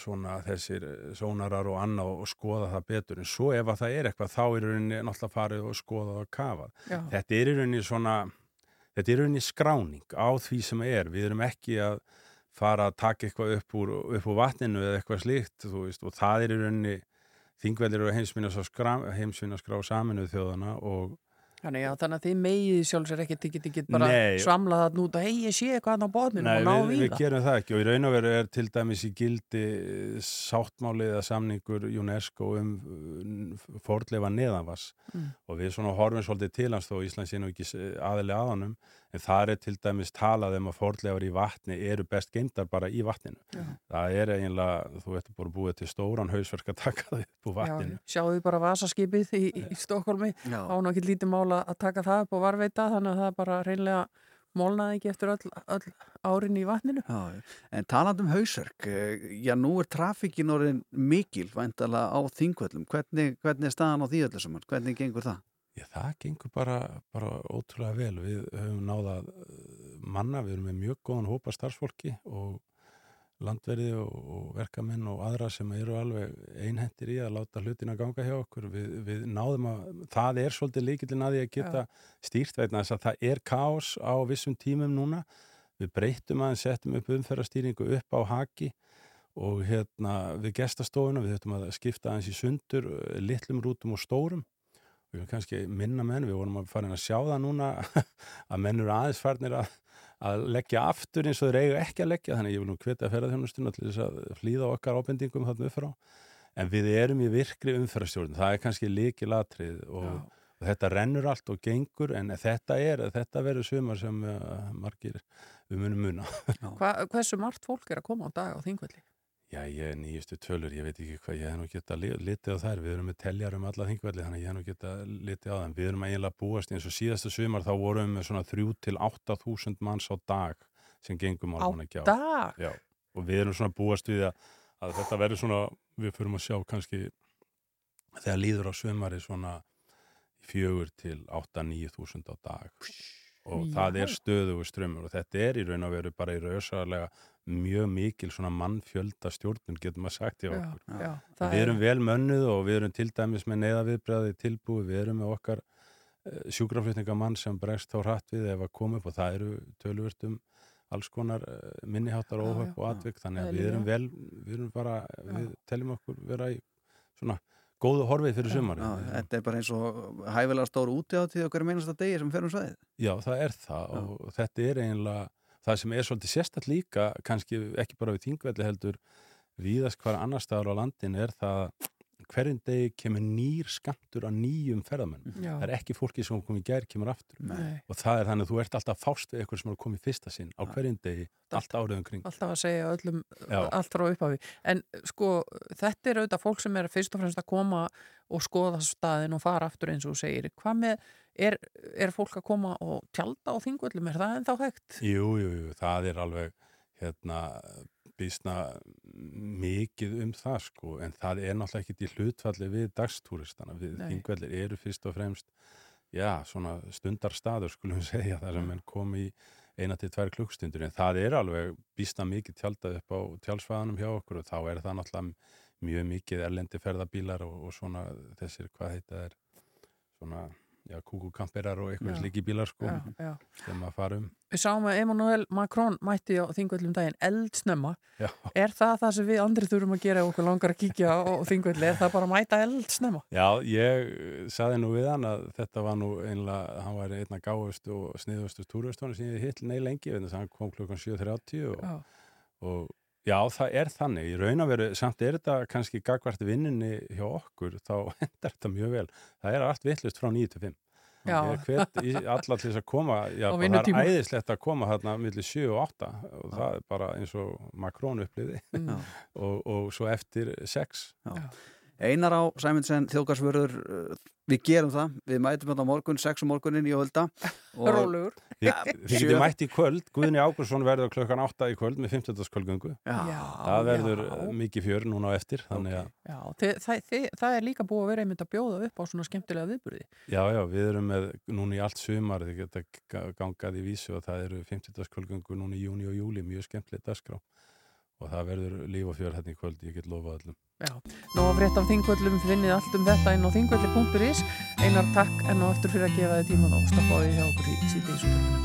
svona þessir sónarar og annað og skoða það betur en svo ef að það er eitthvað þá er rauninni náttúrulega farið og skoða og kafað. Já. Þetta er rauninni svona þetta er rauninni skráning á því sem er. Við erum ekki að fara að taka eitthvað upp úr, upp úr vatninu eða eitthvað slíkt veist og það er rauninni þingveldir og heimsminaskrá, heimsminaskrá saminuð þjóðana og Þannig, já, þannig að þið megið sjálfsir ekkert, þið getið ekki bara Nei. svamlað út og hei, ég sé eitthvað á botninu Nei, og ná við, við við það. gerum það ekki og í raun og veru er til dæmis í gildi sáttmáli eða samningur UNESCO um fordleifa neðanvass Mm. og við svona horfum svolítið til hans þó Íslands sé nú ekki aðili aðanum en það er til dæmis talað um að fordleifar í vatni eru best geimdar bara í vatninu. Já. Það er eiginlega, þú veitur bara búið til stóran hausverk að taka það upp úr vatninu. Já, sjáðu bara vasaskipið í, í Stokkólmi Já. á nú ekki lítið mála að taka það upp og varveita þannig að það bara reynlega molnaði ekki eftir öll, öll árin í vatninu. Já, en talandi um hausverk, eh, já nú er trafikkin orðin mikil væntalega á þingvöllum. Hvernig, hvernig er staðan á því öllu saman? Hvernig gengur það? Já, það gengur bara, bara ótrúlega vel. Við höfum náða manna, við erum með mjög góðan hópa starfsfólki og landverði og, og verkamenn og aðra sem eru alveg einhendir í að láta hlutina ganga hjá okkur. Við, við náðum að, það er svolítið líkillin að því að geta stýrt vegna þess að það er kaos á vissum tímum núna. Við breytum aðeins, settum upp umferðarstýringu upp á haki og hérna við gestastofuna, við þurftum að skipta aðeins í sundur, eh, litlum rútum og stórum við erum kannski minna menn, við vorum að fara inn að sjá það núna að menn eru aðeins farnir að, að leggja aftur eins og þeir eiga ekki að leggja, þannig að ég vil nú hvita ferðarþjónustuna til þess að hlýða okkar ábendingum þarna upp frá, en við erum í virkri umferðarstjórn, það er kannski líki latrið og, og þetta rennur allt og gengur, en þetta er þetta verður sumar sem uh, margir við munum muna. Hva, hversu margt fólk er að koma á dag á þingvelli? Já, ég er nýjustu tölur, ég veit ekki hvað, ég hef nú geta li- litið á þær, við erum með teljar um alla þingvelli, þannig að ég hef nú geta litið á þeim. Við erum eiginlega búast eins og síðasta sumar, þá vorum við með svona 3 til 8.000 manns á dag sem gengum Á álmannagjá. dag? Já, og við erum svona búast við að, að þetta verður svona, við förum að sjá kannski þegar líður á sumari svona fjögur til 8-9 þúsund á dag og Já. það er stöðugu strömmur og þetta er í raun og veru bara í rauðsarlega mjög mikil svona mannfjölda stjórnun getur maður sagt Já, okkur. já, það Við er- erum vel mönnuð og við erum til dæmis með neyðaviðbræði tilbúið, við erum með okkar uh, sjúkraflutningamann sem bregst þá hratt við ef að koma upp og það eru töluvert um alls konar uh, minniháttar Já, já, og atvik þannig að við erum vel, við erum bara, við teljum okkur vera í svona góðu horfið fyrir sumari. Já, þetta er bara eins og hæfilega stór úti á hverju meinasta degi sem fer um svæðið. Já, það er það og þetta er eiginlega það sem er svolítið sérstætt líka kannski ekki bara við þingvelli heldur víðast hvar annar staðar á landin er það hverjum degi kemur nýr skamtur á nýjum ferðamenn Já. það er ekki fólki sem kom í gær kemur aftur. Nei. og það er þannig að þú ert alltaf fást við eitthvað sem er að koma í fyrsta sinn á hverjum degi, allt árið um kring alltaf að segja öllum Já. allt frá upphafi. En sko þetta er auðvitað fólk sem er fyrst og fremst að koma og skoða staðin og fara aftur eins og þú segir. Hvað með, er, er fólk að koma og tjálta á þingvöllum, er það ennþá hægt? Jú, jú, jú, það er alveg hérna býsna mikið um það sko en það er náttúrulega ekki í hlutfalli við dagstúristana, við þingvellir eru fyrst og fremst já, svona stundarstaður skulum við segja þar sem menn kom í eina til tvær klukkstundur en það er alveg býsna mikið tjaldað upp á tjálsvæðanum hjá okkur og þá er það náttúrulega mjög mikið erlendi ferðabílar og, og svona þessir, hvað heita er svona, já, kúkukamperar og eitthvað slíki bílar sko Já, já. sem að fara um. Við sáum að Emmanuel Macron mætti á þingvöllum daginn eldsnemma. Er það það sem við andri þurfum að gera okkur langar að kíkja á þingvölli, er það bara að mæta eldsnemma? Já, ég eh, saði nú við hann að þetta var nú einlega, hann var einna gáðust og sniðustu túristónu sem ég hitt nei lengi, vegna þess að hann kom klukkan 7.30 og, og já, það er þannig, í raun að veru, samt er þetta kannski gagvart vinninni hjá okkur, þá endar þetta mjög vel. Það er allt vittlust frá 9 til 5. Já. Ég hvet í- alla til þess að koma, já, það er æðislegt að koma þarna millir 7 og 8 og það er bara eins og Macron upplifði Mm. og, og svo eftir 6. Já. Einar á Sæmundsen, þjóðgarsvörður, uh, við gerum það, við mætum þetta morgun, sex um morgunin í Ölda. Rólegur. Þið Ja, þið getið sjö- mætt í kvöld, Guðni Ágursson verður klukkan 8 í kvöld með 15. kvöldgöngu. Já. Það verður já. já. mikið fjör núna á eftir, þannig að Já, þið, það, þið, það er líka búið að vera einmitt að bjóða upp á svona skemmtilega viðburði. já, já, við erum með núna í allt sumar, þið geta ga- gangað í vísu og það eru 15. kvöldgöngu núna í júni og júli, mjög skemmtilegt dagskrá og það verður líf og fjör hérna í kvöld, ég get lofað öllum. Já, nú að frétta af þingvöllum finnið allt um þetta inn á þingvölli.is Einar takk enn og aftur fyrir að gefa þið tíman og stoppa á því hjá okkur í síðdeis útvarpinu.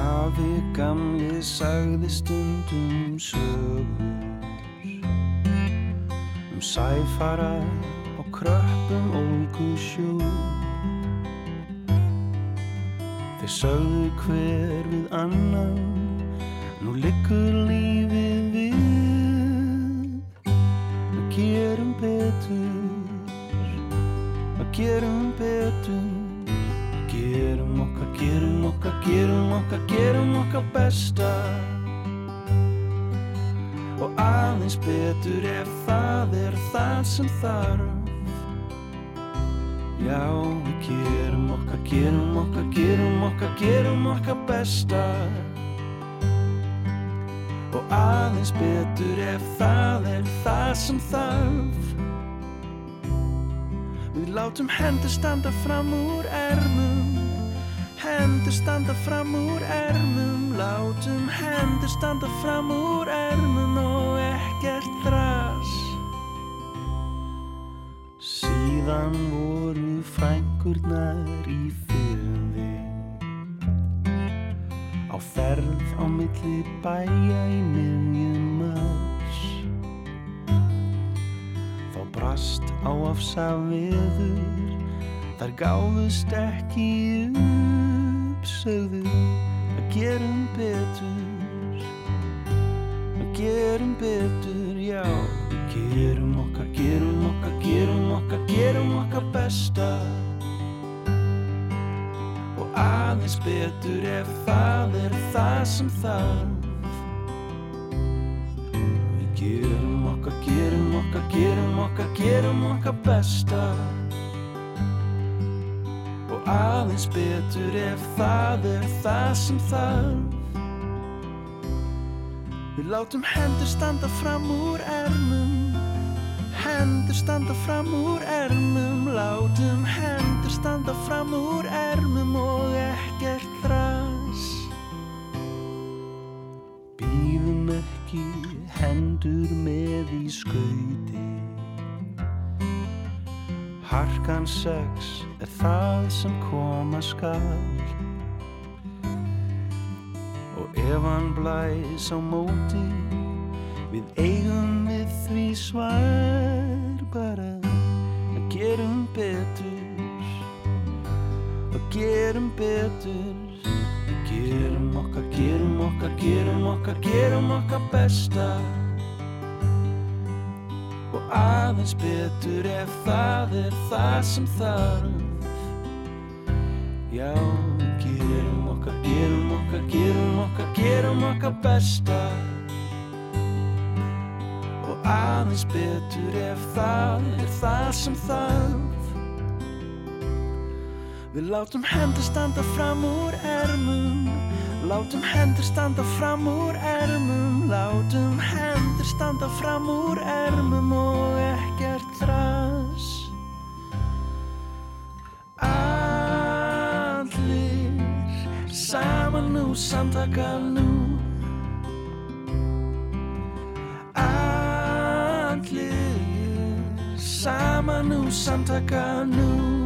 Afi gamli sagði stundum sögur. Um sæfara á kröppum ólgu sjó Þeir sögðu hver við annan. Nú liggur lífið við. Að gerum betur. Að gerum betur. Gerum okkar, gerum okkar, gerum okkar, gerum okkar besta. Og aðeins betur ef það er það sem þarf. Já, við gerum okkar, gerum okkar, gerum okkar, gerum okkar besta. Og aðeins betur ef það er það sem þarf. Við látum hendur standa fram úr ermum. Hendur standa fram úr ermum. Látum hendur standa fram úr ermum Síðan voru frænkurnar í fyrði Á ferð á milli bæja í miðjum mars. Þá brast á afsa veður Þar gáðust ekki upp Sögðu að gerum betur. Að gerum betur, já gerum okkar, gerum okkar, gerum okkar, gerum okkar besta. Og aðeins betur ef það er það sem þarf. Við gerum okkar, gerum okkar, gerum okkar, gerum okkar besta. Og aðeins betur ef það er það sem þarf. Við látum hendur standa fram úr ermum Hendur standa fram úr ermum Látum hendur standa fram úr ermum Og ekkert þras Býðum ekki hendur með í skauti. Harkan sex er það sem koma skal. Og ef hann blæs á móti Við eigum við því svar bara. Að gerum betur. Og gerum betur. Við gerum okkar, gerum okkar, gerum okkar, gerum okkar besta. Og aðeins betur ef það er það sem þarf. Já, gerum okkar, gerum okkar, gerum okkar, gerum okkar besta aðeins betur ef það er það sem þarf. Við látum hendur standa fram úr ermum. Látum hendur standa fram úr ermum. Látum hendur standa fram úr ermum og ekkert þras. Allir saman nú, samtaka nú nú, samtaka nú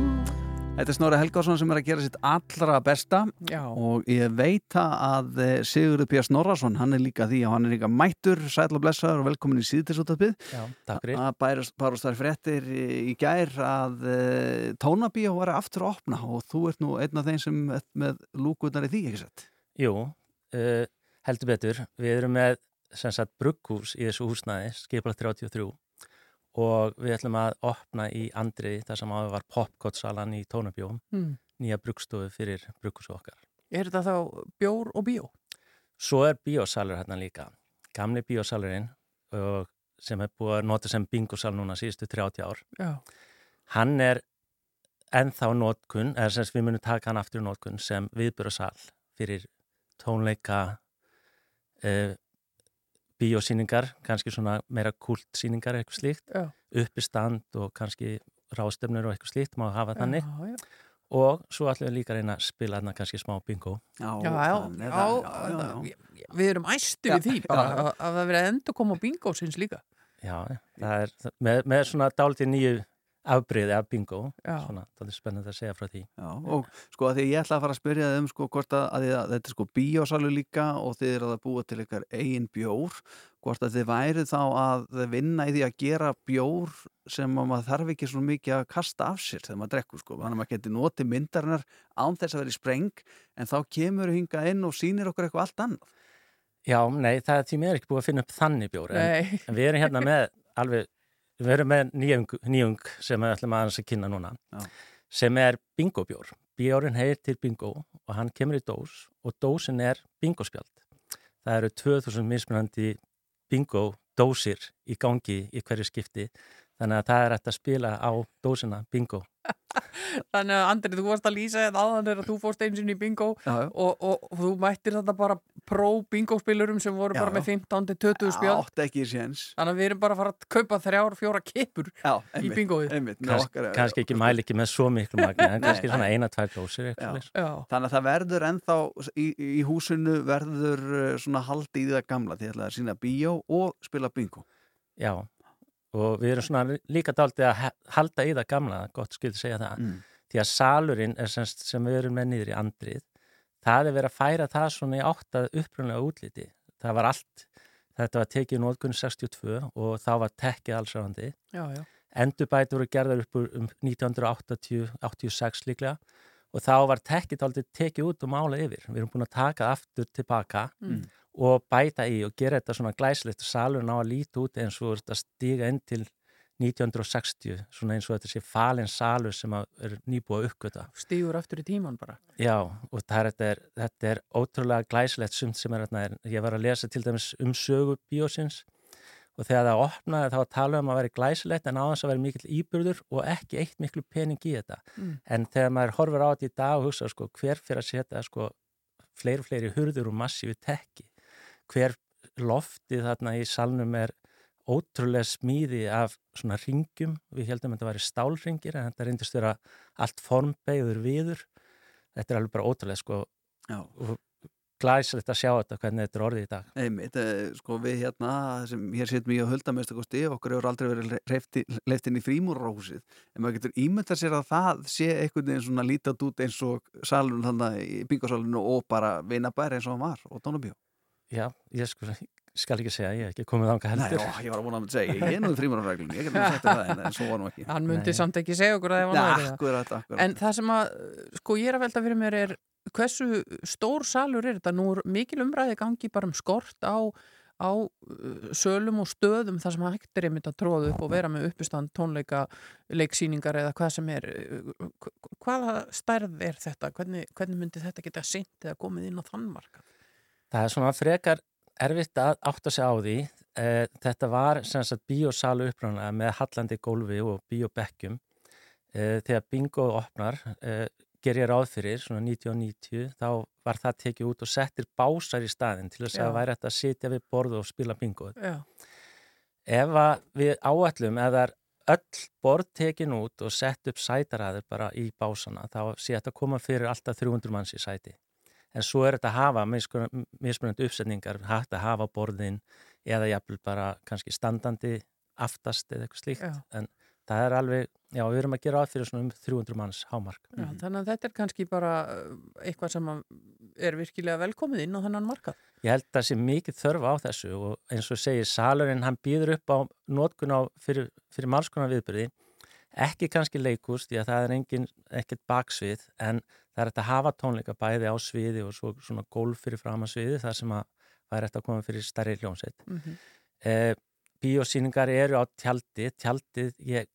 Þetta er Snorri Helgarsson sem er að gera sitt allra besta Já. og ég veit að eh, Sigurður P. Snorrason, hann er líka því og hann er líka mættur, sæl og blessaður og velkomin í síðtisúttarpið. Já, takk fyrir. Að bærast, þær fréttir í, í gær að uh, tónabíó var aftur að opna og þú ert nú einn af þeim sem með lúkunar í því, ekki sett? Jú, uh, heldur betur. Við erum með sem sagt brugghús í þessu húsnæði, skipla 33 og við ætlum að opna í Andriði þar sem áður var popkotsalan í tónabjóm, Mm. nýja bruggstofu fyrir brugghúsu okkar. Er þetta þá bjór og bíó? Svo er bíósalur hérna líka, gamli bíósalurinn og sem er búið að nota sem bingosal núna síðustu 30 ár. Já. Hann er ennþá nótkunn, eða sem við munum taka hann aftur nótkunn sem viðbjörasal fyrir tónleika uh, bíósýningar, kannski svona meira kultsýningar eitthvað slíkt, Já. uppistand og kannski ráðstöfnur og eitthvað slíkt, má hafa þannig. Já, já. og svo ætlum við líka að reyna að spila þarna kannski smá bingo. Já, já, já, já, Við erum æstu við því bara að, að það verið endur koma á bingósins líka. Já, það er með, með svona dálítið nýju afbreyði af bingo. Já. svona, það er spennandi að segja frá því. Já, og sko að því ég ætla að fara að spyrja þið um sko hvort að, að, að þetta er sko bíósalu líka og þið eru að búa til ykkar eigin bjór hvort að þið værið þá að vinna í því að gera bjór sem að maður þarf ekki svona mikið að kasta af sér þegar maður drekkur sko, þannig að maður geti notið myndarinnar án þess að vera í spreng en þá kemur hinga inn og sýnir okkur eitthvað allt annað. Já, nei, það er því mér ekki búið að finna upp þannig bjór en, en við erum hérna með alveg, við erum með nýjung, nýjung sem við ætlum aðeins að kynna núna Já. sem er bingobjór bjórin heyr til bingo og hann kemur í dós og dósin er bingospjald. Það eru 2000 mismunandi bingo dósir í gangi í hverju skipti þannig að það er hægt að spila á dósina bingo. Þannig að Andri, þú varst að lýsa þetta aðan þegar þú fórst eins og í bingo og, og, og þú mættir þetta bara pró bingospilurum sem voru Já, bara með já. 15-20 spjöld. átt ekki í séns Þannig að við erum bara að fara að kaupa þrjár, fjóra kippur Já, í einmitt, bingoið. Kans, okkar- kannski ekki mæli ekki með svo miklu magni en kannski svona eina, tvær dósir. Þannig að það verður ennþá í, í húsinu verður uh, svona haldi í það gamla því að sína bíó og spila bingo Já, og við erum svona líka dálítið að halda í það gamla, gott skildi segja það, Mm. því að salurinn er semst, sem við erum með niður í andrið, það er verið að færa það svona í áttað upprunlega útliti. Það var allt, þetta var tekið nótkunn 62 og þá var tekkið já. Endurbætur voru gerðar upp um 1986 líklega og þá var tekkið dálítið tekið út og mála yfir. Við erum búin að taka aftur tilbaka Mm. og bæta í og gera þetta svona glæsilegt og salurinn á að líta út eins og stiga inn til 1960, svona eins og þetta sé falin salur sem er nýbúið að uppgöta. Stígur aftur í tíman bara. Já, og er, þetta, er, þetta er ótrúlega glæsilegt sumt sem er hérna. Ég var að lesa til dæmis um sögu bíósins og þegar það opnaði þá að tala um að vera glæsilegt en áðans að vera mikill íbyrður og ekki eitt miklu pening í þetta. Mm. En þegar maður horfir á þetta í dag og hugsa sko, hver fyrir að setja sko, fleiri og fleiri hurður og massífi tekki, hver loftið þarna í salnum er ótrúlega smíði af svona ringjum, við heldum að þetta væri stálringir en þetta reyndist vera allt formbeigður viður. Þetta er alveg bara ótrúlega sko glæsilegt að sjá þetta hvernig þetta er orðið í dag. Einmitt, eh, sko við hérna sem hér setjum ég að hulda með stökusti okkur hefur aldrei verið leift inn í frímúrarhúsið. En maður getur ímyndað sér að það sé einhvern veginn svona lítið út eins og salun þannig í bingosalunum og bara vinabæri eins og hann var og tónabíó Já, ég sko, skal ekki segja, ég hef ekki komið ánga heldur Nei, ó, ég var að vona að segja, ég er nú í frímúrarreglum ég get nú sagt þér það, en, en svo var nú ekki Hann myndi samt ekki segja okkur að það var Nei, náður akkurat, akkurat. En það sem að, sko ég er að velta fyrir mér er hversu stór salur er þetta? Nú er mikil umræði gangi bara um skort á, á uh, sölum og stöðum þar sem hægt er einmitt að tróða upp og vera með uppistand tónleika, leiksýningar eða hvað sem er. Hvaða stærð er þetta? Hvernig, hvernig myndi þetta eða er erfitt að átta sig á því. Eh, Þetta var sem sagt bíósalu uppræðanlega með hallandi gólfi og bíóbekkjum. Eh, Þegar bingo opnar, eh, ger ég ráð fyrir, svona 1990, þá var það tekið út og settir básar í staðin til þess að það væri hægt að sitja við borðu og spila bingo. Já. Ef við það er öll borð tekin út og sett upp sætaraður bara í básana, þá sé þetta að koma fyrir alltaf 300 manns í sæti. En svo er þetta að hafa mismunandi uppsetningar, hægt að hafa borðin eða jafnvel bara kannski standandi aftast eða eitthvað slíkt. Já. En það er alveg, já, við erum að gera áfyrir svona um 300 manns hámark. Já, Þannig að þetta er kannski bara uh, eitthvað sem að er virkilega velkomið inn á þennan markað. Ég held að það sé mikið þörf á þessu og eins og segir salurinn, hann býður upp á nótkun á fyrir, fyrir margskonar viðbyrði ekki kannski leikúst því að það er engin, ekkert baksvið en það er hægt að hafa tónleika bæði á sviði og svo, svona gólf fyrir fram að sviði þar sem að það er hægt að koma fyrir stærri hljómsveit. Mhm. eh, Bíósýningar eru á tjaldi, tjaldið, ég,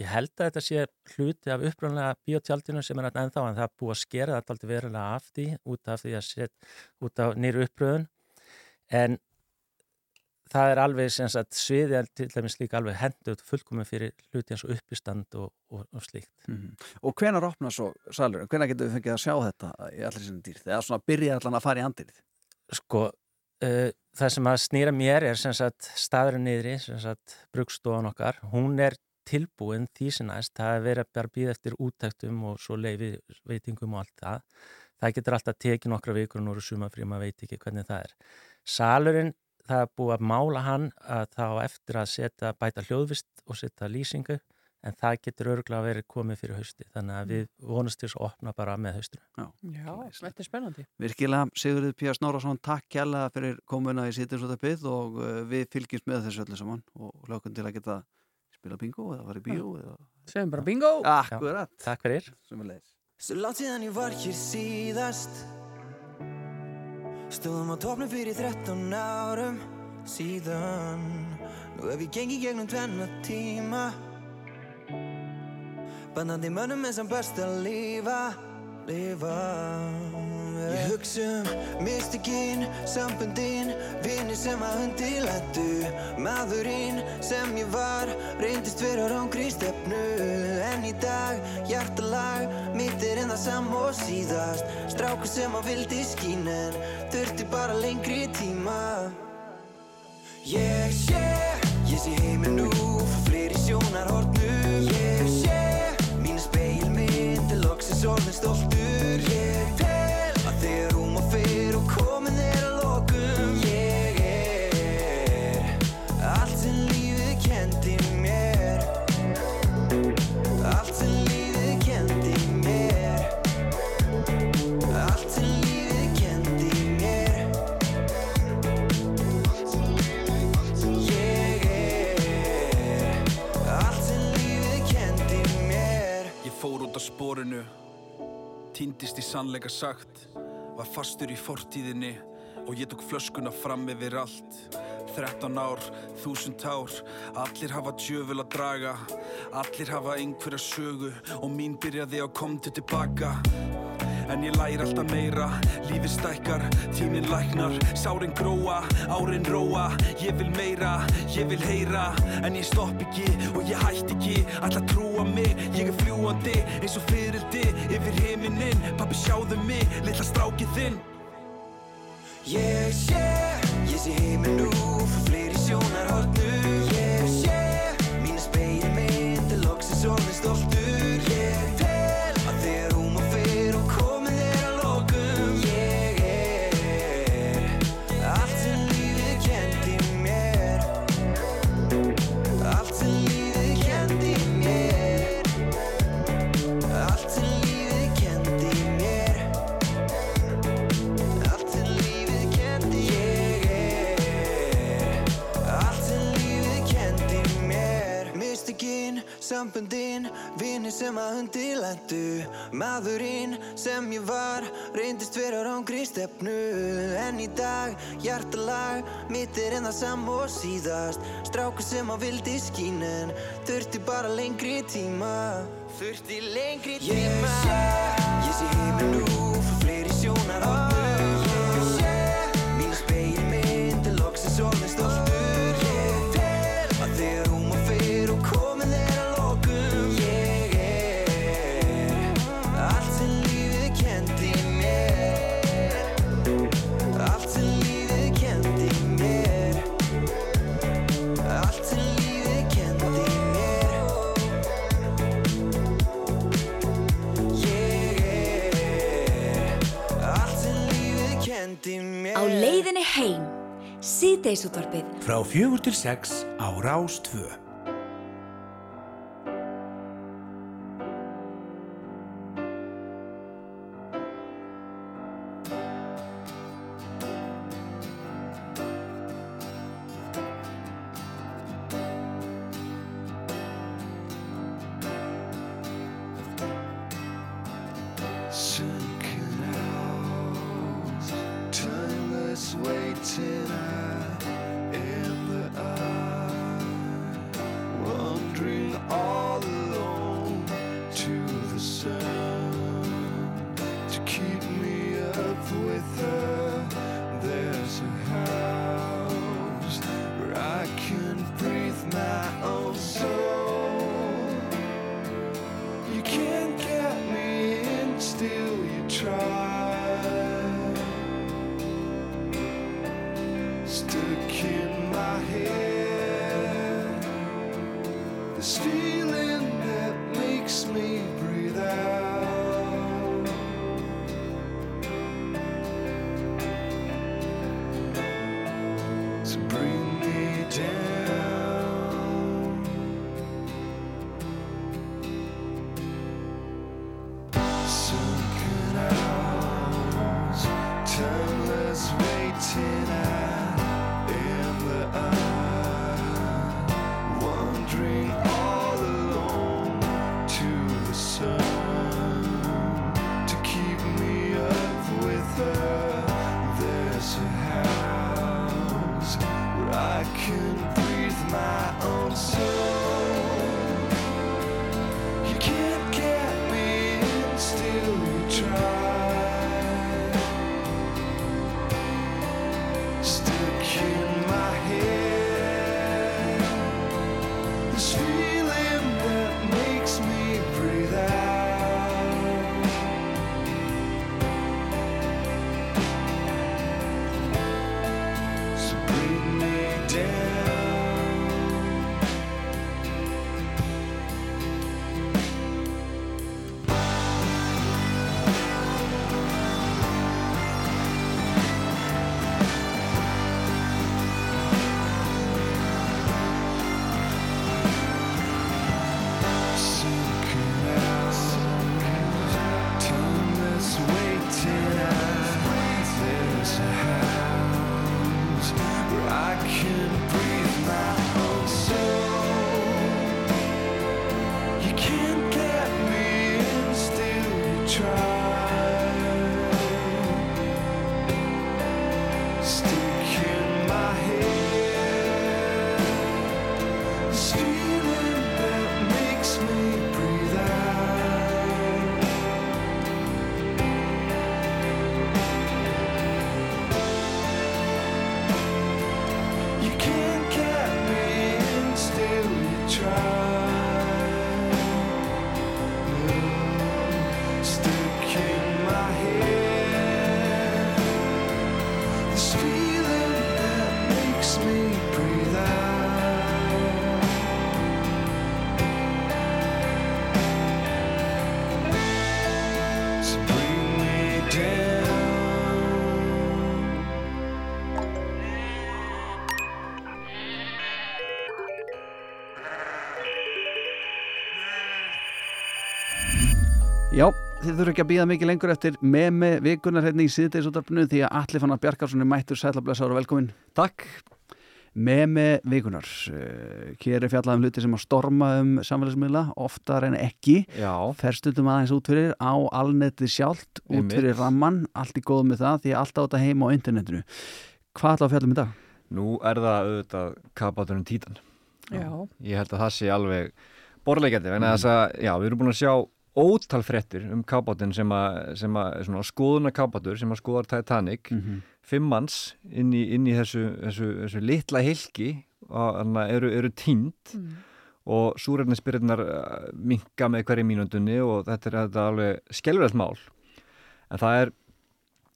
ég held að þetta sé hluti af upprænlega bíótjaldinu sem er ennþá en það er búið að skera þetta aldrei verulega af því út af því að set, út af nýru uppröðun en það er alveg sem sagt sviðið er til dæmis líka alveg henduð fullkomið fyrir hluti eins og uppistand og, og, og slíkt. Mhm. Og hvenar opna svo salurinn? Hvenar getum við fengið að sjá þetta í allir sinni dýr? Þegar svona byrja allan að fara í andirið? Sko, uh, það sem að snýra mér er sem sagt staðurinn niðri, sem sagt brugstofan okkar, hún er tilbúin því sem næst, það er verið að býða eftir útæktum og svo leiði veitingum og allt það. Það getur alltaf tekið nokkra vikur og nú eru sumafrí, maður veit ekki hvernig það er. Salurinn, það er búið að mála hann að þá eftir að setja bæta hljóðvist og setja lýsingu en það getur örgulega verið komið fyrir hausti þannig að við vonast til að opna bara með haustinu. Já, Já, þetta er spennandi. Virkilega, Sigurður Píjar Snorrason, takk kjærlega fyrir komuna í Sýtinsvöldabið og uh, við fylgjumst með þessu öllu saman og lögum til að geta spila bingo eða fara í bíó eða... Segjum bara bingo! Akkurat. Takk fyrir. Svo langt síðan ég var hér síðast Stóðum á topnum fyrir 13 árum síðan. Nú hef ég gengið gegnum tvenna tíma. Bandandi mönnum en sem best að lifa Lifa Ég hugsa um mystikinn, sambundinn Vinni sem að undirlættu Maðurinn sem ég var Reyndist vera rángri stefnu. En í dag, hjartalag Mitt er en það sam og síðast. Strákur sem að vildi skín En þurfti bara lengri tíma. Ég sé, ég sé heiminn nú Frá fleiri sjónarhornum. Ég sé, mínu speilmynd Er loksins orðin stoltur sannleika sagt, var fastur í fortíðinni og ég tók flöskuna fram yfir allt. 13 ár, þúsund ár Allir hafa djöful að draga Allir hafa einhverja sögu Og mín byrjaði á komdu tilbaka En ég læri alltaf meira. Lífið stækkar, tíminn læknar. Sárin gróa, árin róa. Ég vil meira, ég vil heyra. En ég stopp ekki og ég hætt ekki. Alla trúa mig, ég er fljúandi Eins og fyrildi yfir heiminin Pappi sjáðu mig, litla strákið þinn. Ég sé, ég sé heiminn nú Samböndin, vinir sem að hundi lendu Maðurinn sem ég var, reyndist vera rángri stefnu. En í dag, hjartalag, mitt er enn það sam og síðast. Strákur sem að vildi skín en þurfti bara lengri tíma. Þurfti lengri tíma. Ég sé, ég sé heiminn nú, fyrir fleiri sjónarhornu Ég Á leiðinni heim, síðdeisútvarpið. Frá fjögur til sex á Rás 2. þið þurfum ekki að býða mikið lengur eftir meme vikunar hérna í síðdeisútarpinu því að Alli Fannar Bjarkarsson er mættur sætlablessaður og velkomin. Takk. Meme vikunar. Uh, hér er fjallað um hluti sem að storma um samfélagsmiðla, oftar en ekki. Já. Ferstutum aðeins út fyrir á alnetið sjálft, út fyrir ramman, allt í góð með það því að allt á þetta heima á internetinu. Hvað ætla að fjalla um í dag? Nú er það auðvitað kapaturinn títan. Já. Ég held að það sé alveg borlegjandi, vegna þess að, já, við erum búin að sjá ótal fréttir um kapaturinn sem að, sem að, svona skoðuna kapatur sem að skoðar Titanic, Mhm. fimm manns inn í, inn í þessu, þessu, þessu litla hilki eru, eru tínt Mm. og súrefnisbyrðnar minka með hverju mínúndunni og þetta er þetta alveg skelverðt mál en það er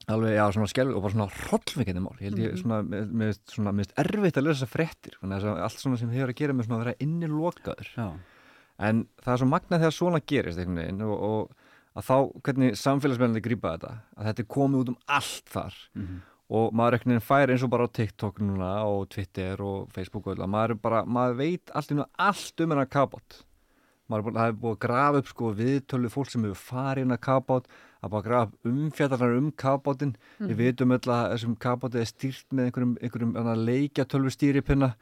alveg, já, svona skelverð og bara svona hrollvekjandi mál, ég held ég Mhm. svona, með, með, svona, með erfitt að lesa að allt svona sem hefur að gera með svona að vera inni lokaður Já. En það er svo magnað þegar svona gerist einhvern veginn og, og að þá hvernig samfélagsmennandi grípa þetta að þetta er komið út um allt þar Mhm. og maður einhvern veginn fær eins og bara á TikTok núna og Twitter og Facebook og öll að maður, bara, maður veit allt, í einu allt um hennar kapot maður er búið að grafa upp sko viðtölu fólk sem hefur farið inn að kapot að bara grafa umfjallarnar um kapotin Mhm. við vitum öll að þessum kapoti er stýrt með einhverjum, einhverjum annað leikjatölvu stýripinna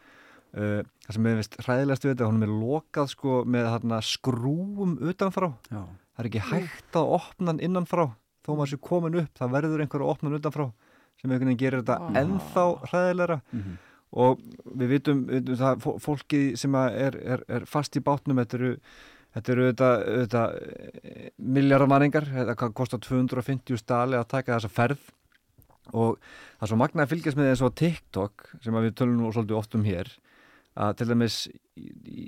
uh, það sem er vist hræðilegast við þetta hún er lokað sko með þarna skrúum utanfrá Já. það er ekki hægt að opna hann innanfrá þó maður sé komin upp, það verður einhver að opna hann utanfrá sem einhvern veginn gerir þetta Ah. ennþá hræðilegra Mhm. og við vitum, vitum það, fó- fólkið sem að er, er, er fast í bátnum þetta eru Þetta eru auðvitað, auðvitað miljardamaringar, þetta hvað kostar 250 stali að taka þessa ferð og það er svo magnaði að fylgjast með þessu á TikTok sem að við tölum nú svolítið oft um hér að til dæmis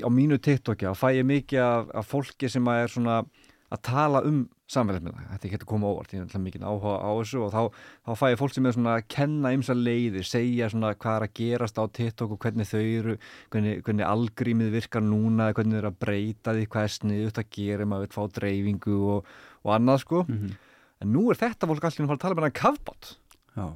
á mínu TikToki að fæ ég mikið af, af fólki sem að er svona að tala um samfélagsmiðla, þetta getur koma óvart ég er mikið áhuga á þessu og þá, þá fæ ég fólk sem er svona að kenna ymsa leiðir segja svona hvað er að gerast á TikTok og hvernig þau eru, hvernig, hvernig algrímið virkar núna, hvernig þau eru að breyta því hvað er sniðut að gera, maður vil fá dreifingu og, og annað sko Mhm. en nú er þetta fólk allir að fara að tala með hann kafbátt Já.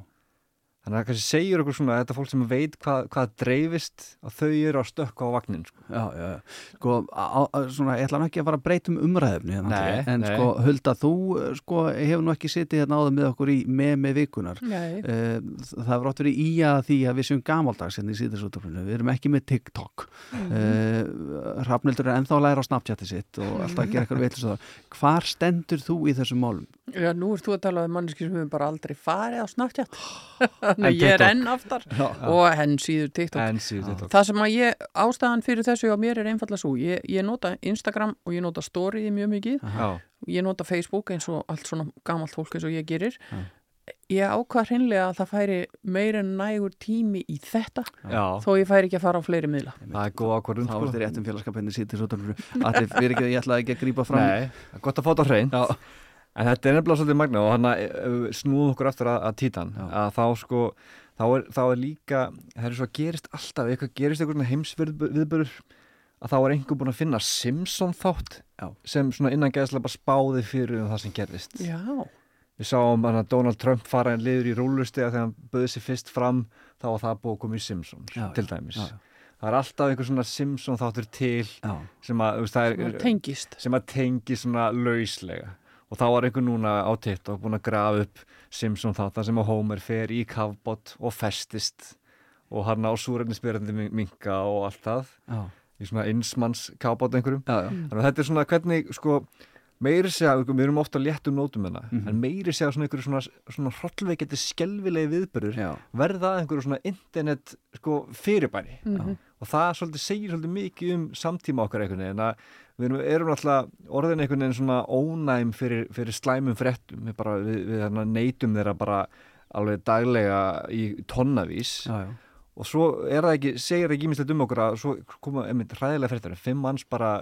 Þannig að það kannski segir okkur svona að þetta fólk sem veit hvað, hvað dreifist að þau eru að stökka á vagnin sko. Já, já, já. Sko, á, á, svona, ég ætla ekki að fara að breyta um umræðefni hérna, Nei, en nei. sko, Hulda, þú eh, sko, hefur nú ekki setið hérna áður með okkur í með með vikunar Nei. Eh, það hefur átt verið í að því að við séum gamaldags hérna í síðarsútaflunum, við erum ekki með TikTok mm Mhm. Hrafnildur er ennþá að læra á Snapchati sitt og alltaf að gera eitthvað veitlust á það hvar stendur þú í þessum málum? Já, nú ert þú að tala um manneski sem við bara aldrei farið á Snapchat Þannig að ég er enn aftar Já, já. og henn síður TikTok En síður TikTok. Það sem að ég, ástæðan fyrir þessu á mér er einfallega svo, ég, ég nota Instagram og ég nota Story mjög mikið Já. ég nota Facebook eins og allt svona gamalt fólk eins og ég gerir Já. ég ákvað hreinlega að það færi meira nægur tími í þetta Já. þó ég færi ekki að fara á fleiri miðla það er góð ákvörðun Þá sko. er þetta rétt um félagskapinni síðarsútaflunum Allir fyrir ekki að ég ætlaði ekki að grípa fram Nei, gott að fá þetta á hrein. En þetta er nefnilega svolítið magna og hann að snúðum okkur aftur að, að títan að þá sko þá er, þá er líka, það er svo að gerist alltaf eitthvað gerist eitthvað heimsviðbörur að þá er einhver búin að finna Simpson þátt Já. sem svona innan geðslega bara spáði fyrir um það sem gerist Já, Við sáum að Donald Trump fara en liður í rúlustega þegar hann böði sér fyrst fram þá var það búið að koma í Simpsons Já, til já, dæmis. já, já. Það er alltaf einhver svona Simpson þáttur til Já. sem að, Sem að tengist. sem að tengi svona lauslega og þá var einhver núna á TikTok búin að grafa upp Simpson þáttar sem að Homer fer í kafbott og festist og hann á súrefnisbyrjandi minka og allt það Já. í svona einsmanns kafbott einhverjum Já, já. þannig að þetta er svona hvernig sko meiri segja, við erum ofta léttum nótum hérna, en meiri segja svona einhverju svona, svona hrollveikandi skelvilegi viðbörur Já. verða að einhverju svona internet sko fyrirbæri Mhm. og það svolítið segir svolítið mikið um samtíma okkar einhvern veginn að við erum, erum alltaf orðin einhvern veginn svona ónæm fyrir, fyrir slæmum fréttum við, bara, við, við hérna neytum þeirra bara alveg daglega í tonnavís Já, já. og svo er það ekki, segir það ekki ímislegt um okkur að svo koma einmitt hræðilega fréttar fimm manns bara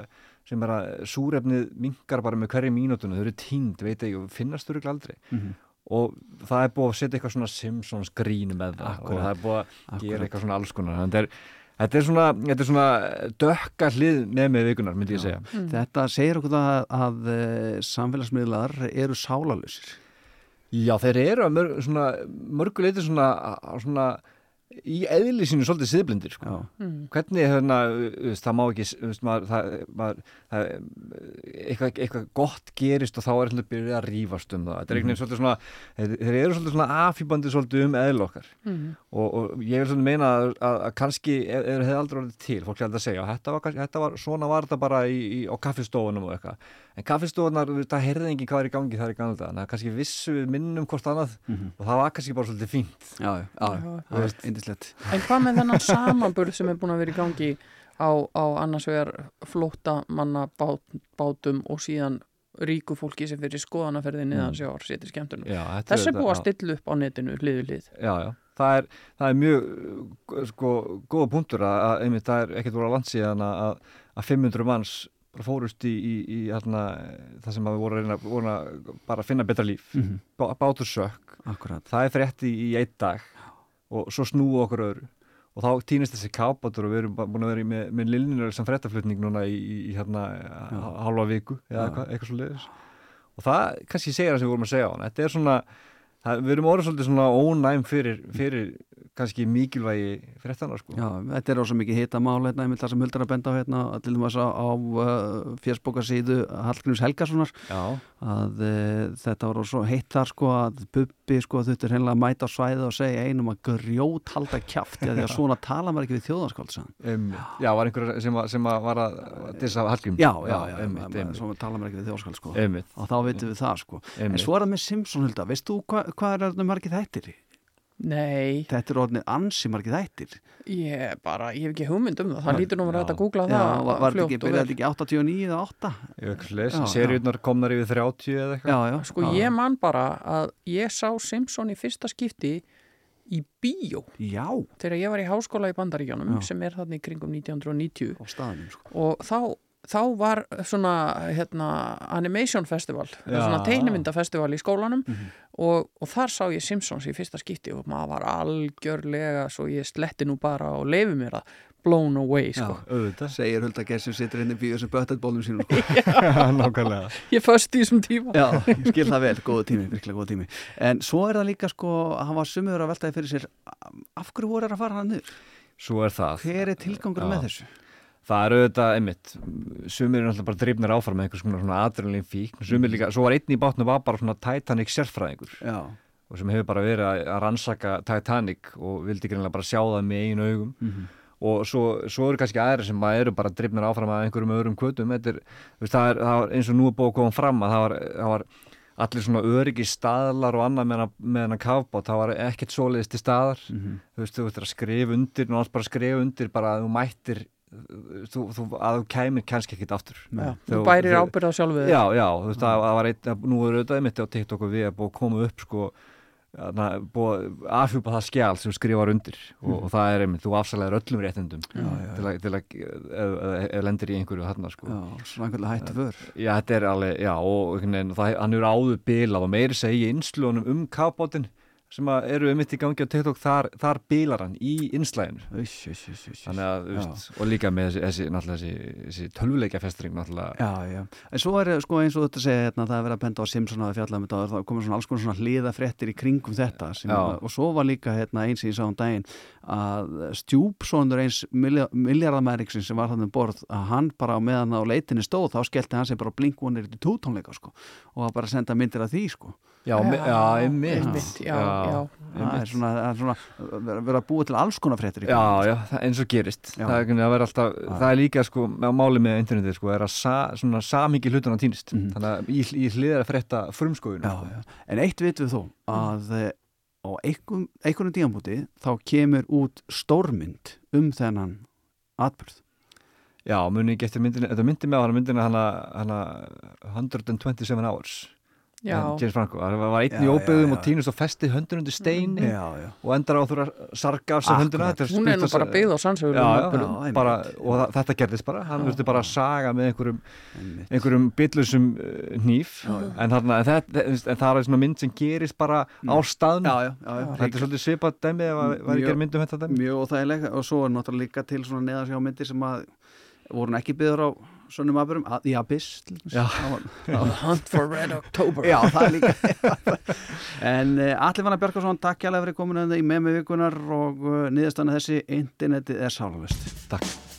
sem er að súrefnið minkar bara með hverju mínútunu þau eru tínd, veit ekki, og finnast þau aldrei Mhm. og það er búið að setja eitthvað svona Simpsons grín með það og Akkúrat. það er búið að Akkúrat. gera eitthvað svona alls konar þetta er, þetta er svona, þetta er svona dökka hlið með með vikunar, myndi ég segja. Þetta segir okkur það að, að eh, samfélagsmiðlar eru sálalusir Já, þeir eru að mörg, svona, mörguleiti svona, svona í eðli sínu svolítið siðblindir sko. Mm. hvernig hérna, það má ekki maður, það, maður, það eitthvað, eitthvað gott gerist og þá er hérna byrjuð að rífast um það. Þetta er einhvern veginn svolítið svona þeir, eru svolítið svona afhýbandi svolítið um eðl okkar. Mhm. og, og ég vil svona meina að, að, að kannski ef ef þeir hefði aldrei orðið til, fólk er aldrei að segja þetta var, þetta var, svona var þetta bara í, í, á kaffistofunum og eitthvað. En kaffistofunar, það heyrði enginn hvað er í gangi þar í gangi þannig að kannski vissu við minnum hvort annað og það var kannski bara svolítið fínt. Já, já, já, indislegt En hvað með þennan samanburð sem er búin að vera í gangi á, á annars vegar flótta manna bát, bátum og síðan ríku fólki sem fyrir skoðanaferði niðan Mm. sjáar sétir skemmtunum. Þessi er búið að stilla upp á netinu hlið við hlið. Já, já, það er, það er mjög sko, góða punktur að, að einmitt það er ekkert voru að landsíðan að, að 500 manns fórust í, í, í hérna, það sem að við voru að reyna, voru að bara finna betra líf Mhm. Bá, bátur sökk Akkurat. það er frétt í, í einn dag og svo snúu okkur öðru. Og þá týnist þessi kábátur og við erum búin að vera með, með lillinur sem fréttaflutning núna í, í, í hérna halva viku eða eitthvað, eitthvað svo leiðis og það kannski segir það sem við vorum að segja á hann þetta er svona, það, við erum orðið svolítið svona ónæm fyrir, fyrir kannski mikilvægi fréttana sko. Já, þetta er ósað mikið hitamál hérna, einmitt það sem Huldar að benda á hérna, til dæmis á, á uh, fjörsbókarsíðu Hallgríms Helgasonar. Já. að uh, þetta var svo heitt þar sko að Bubbi sko þurfti hreinlega að mæta á svæði og segja einum að grjót halda kjaft því að svona tala maður ekki við þjóðarskóld um, Já, var einhver sem, að- sem að var að dissa Hallgrím Já, já, já, einmitt, einmitt. svona tala maður ekki við þjóðarskóld sko. Og þá veitum við það sko. En svo er það með Simpson Hulda, veist þú hva, hvað er þarna margið þættir? Nei. Þetta er orðinni ansi margið þættir Ég bara, ég hef ekki hugmynd um það. Það lítur nú að vera hægt að googla Já, það var, var þetta ekki, og byrjaði vel. þetta ekki 89 eða 8? Ég veit ekki leys, Já, já. seriurnar komnar yfir 30 eða eitthvað Já, já. Sko ég man bara að ég sá Simpson í fyrsta skipti í bíó. Já. Þegar ég var í háskóla í Bandaríkjónum Já. sem er þarna í kringum 1990. Á staðinum sko. Og þá, þá var svona hérna, animation festival, Já. svona teiknumyndafestival í skólanum Mhm. og, og þar sá ég Simpsons í fyrsta skipti og maður var algjörlega svo ég sletti nú bara og leifi mér að blown away sko. auðvitað Segir Hulda Gerð sem situr henni í bíu sem böttetbólum sínum sko. Nákvæmlega Ég föst í þessum tíma. Já, ég skil það vel, góðu tími, virkilega góðu tími En svo er það líka sko, hann var sumur að veltaði fyrir sér Af hverju voru þeir að fara hann niður? Svo er það Hver er tilgangur Já. með þessu? Það eru auðvitað, einmitt, sumir eru náttúrulega bara drifnir áfram með einhvers konar svona adrenalin fík, sumir líka, svo var einn í bátnu var bara svona Titanic sérfræðingur. Og sem hefur bara verið að, að rannsaka Titanic og vildi greinlega bara sjá það með einu augum. Mhm. og svo, svo eru kannski aðri sem bara eru bara drifnir áfram að einhverjum öðrum kvötum, þetta er, það er, það var eins og nú er búið að koma fram að það var, það var allir svona öryggi staðlar og annað með hana- með hennar kafbát, það var ekkert svoleiðis til staðar, Mhm. þú veist, þú veist að skrifa undir, náttúrulega bara skrifa undir bara að þú mættir þú, þú, að þú kæmir kannski ekkit aftur Já, Þegar- þú bærir þegar- ábyrgð á sjálfu þér. Já, já, þú veist, það, það var eitt, nú er auðvitað mitt á TikTok og við að búið að koma upp sko, na, búið að afhjúpa það skjál sem þú skrifar undir og, Mhm. og það er einmitt, þú afsalæðir öllum réttindum Já, já. til að, lendir í einhverju þarna sko. Já, svona einhverlega hættu för Já, þetta er alveg, já, og hann eru áður bilað og meiri segja í innslunum um kafbátin sem að eru um mitt í gangi á TikTok þar, þar bilar hann í innslæðinu þannig að, veist, og líka með þessi, þessi, þessi, þessi tölvuleikja festring náttúrulega. Já, já. En svo er sko eins og þetta segja hérna, það er verið að benda á Simpson að fjalla um þetta og það komið svona alls konar svona hliðafréttir í kringum þetta sem, Já. og svo var líka hérna eins í sá um daginn að stjúpsonur eins miljardamæriksinn sem var þannig um borð að hann bara á meðan á leitinni stóð þá skellti hann sig bara blinkvonir til tútónleika sko og var bara að senda myndir af því sko Já, einmitt. Það er svona, verið vera að búa til alls konar fréttir í Já, já, eins og gerist. Það er, einhvern að alltaf, það er líka sko, á máli með internetið sko, er að sa, svona samingi hlutuna týnist. Þannig að í, í hliðar að frétta frumskóðinu. Já, já. En eitt vitum við þó að eh, á einhverjum, einhverjum díambúti þá kemur út stórmynd um þennan atbyrð. Já, muni ekki eftir myndinu, þetta myndi með á hana myndinu hana, hana 127 hours James Franco, það var einn í óbyggðum og týnist og festi höndun undir steini Já, já. og endar á þurfa að sarga af sér hönduna Hún er nú bara byggð á einmitt. bara, og það, þetta gerðist bara. Hann þurfti bara að saga með einhverjum einhverjum billusum uh, hníf. En, þarna, en, þetta, en það er svona mynd sem gerist bara á já, já, já. þetta er svolítið svipað dæmi Mjög- um þetta dæmi. Mjög óþægileg og svo er náttúrulega líka til svona neðarsjá myndir sem að voru nú ekki byggður á svonum aðbörum, að, já, Bistl Hunt for Red October. Já, það er líka En eh, uh, Allir Vanna Björgarsson, takk hjálpa fyrir kominu hérna með mig vikunar og eh, uh, niðurstanna þessi internetið er sálavist Takk.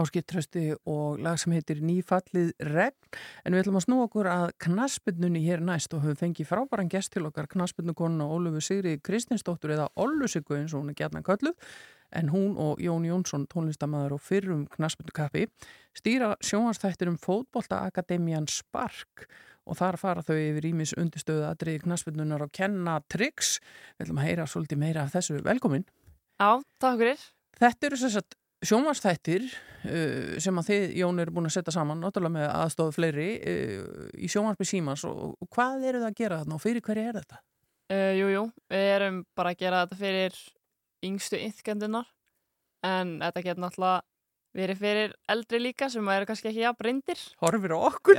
Áskiptrösti og lag sem heitir Nýfallið regn. En við ætlum að snúa okkur að knaspinu hér næst og höfum fengið frábæran gest til okkar knaspinu konuna Ólufu Sigri Kristinsdóttur eða Ollusiku eins og hún er gætna kölluð. En hún og Jón Jónsson tónlistamæður og fyrrum knaspinu kappi stýra sjónastættir um fótbolta Akademian Spark. Og þar fara þau yfir ímis undirstöðu að dreyði knaspinunar og kenna triks við ætlum að heyra svolítið meira af þessu. Velkomin. Já, takk fyrir. Þetta eru sagt sjónvarsþættir uh, sem að þið, Jón, eru búin að setja saman náttúrulega með aðstofu fleiri uh, í sjónvarsby símans og, og hvað eru það að gera þarna og fyrir hverju er þetta? Uh, jú, jú, við erum bara að gera þetta fyrir yngstu yþkendunar en þetta getur náttúrulega verið fyrir eldri líka sem eru kannski ekki jafn reyndir. Horfir á okkur?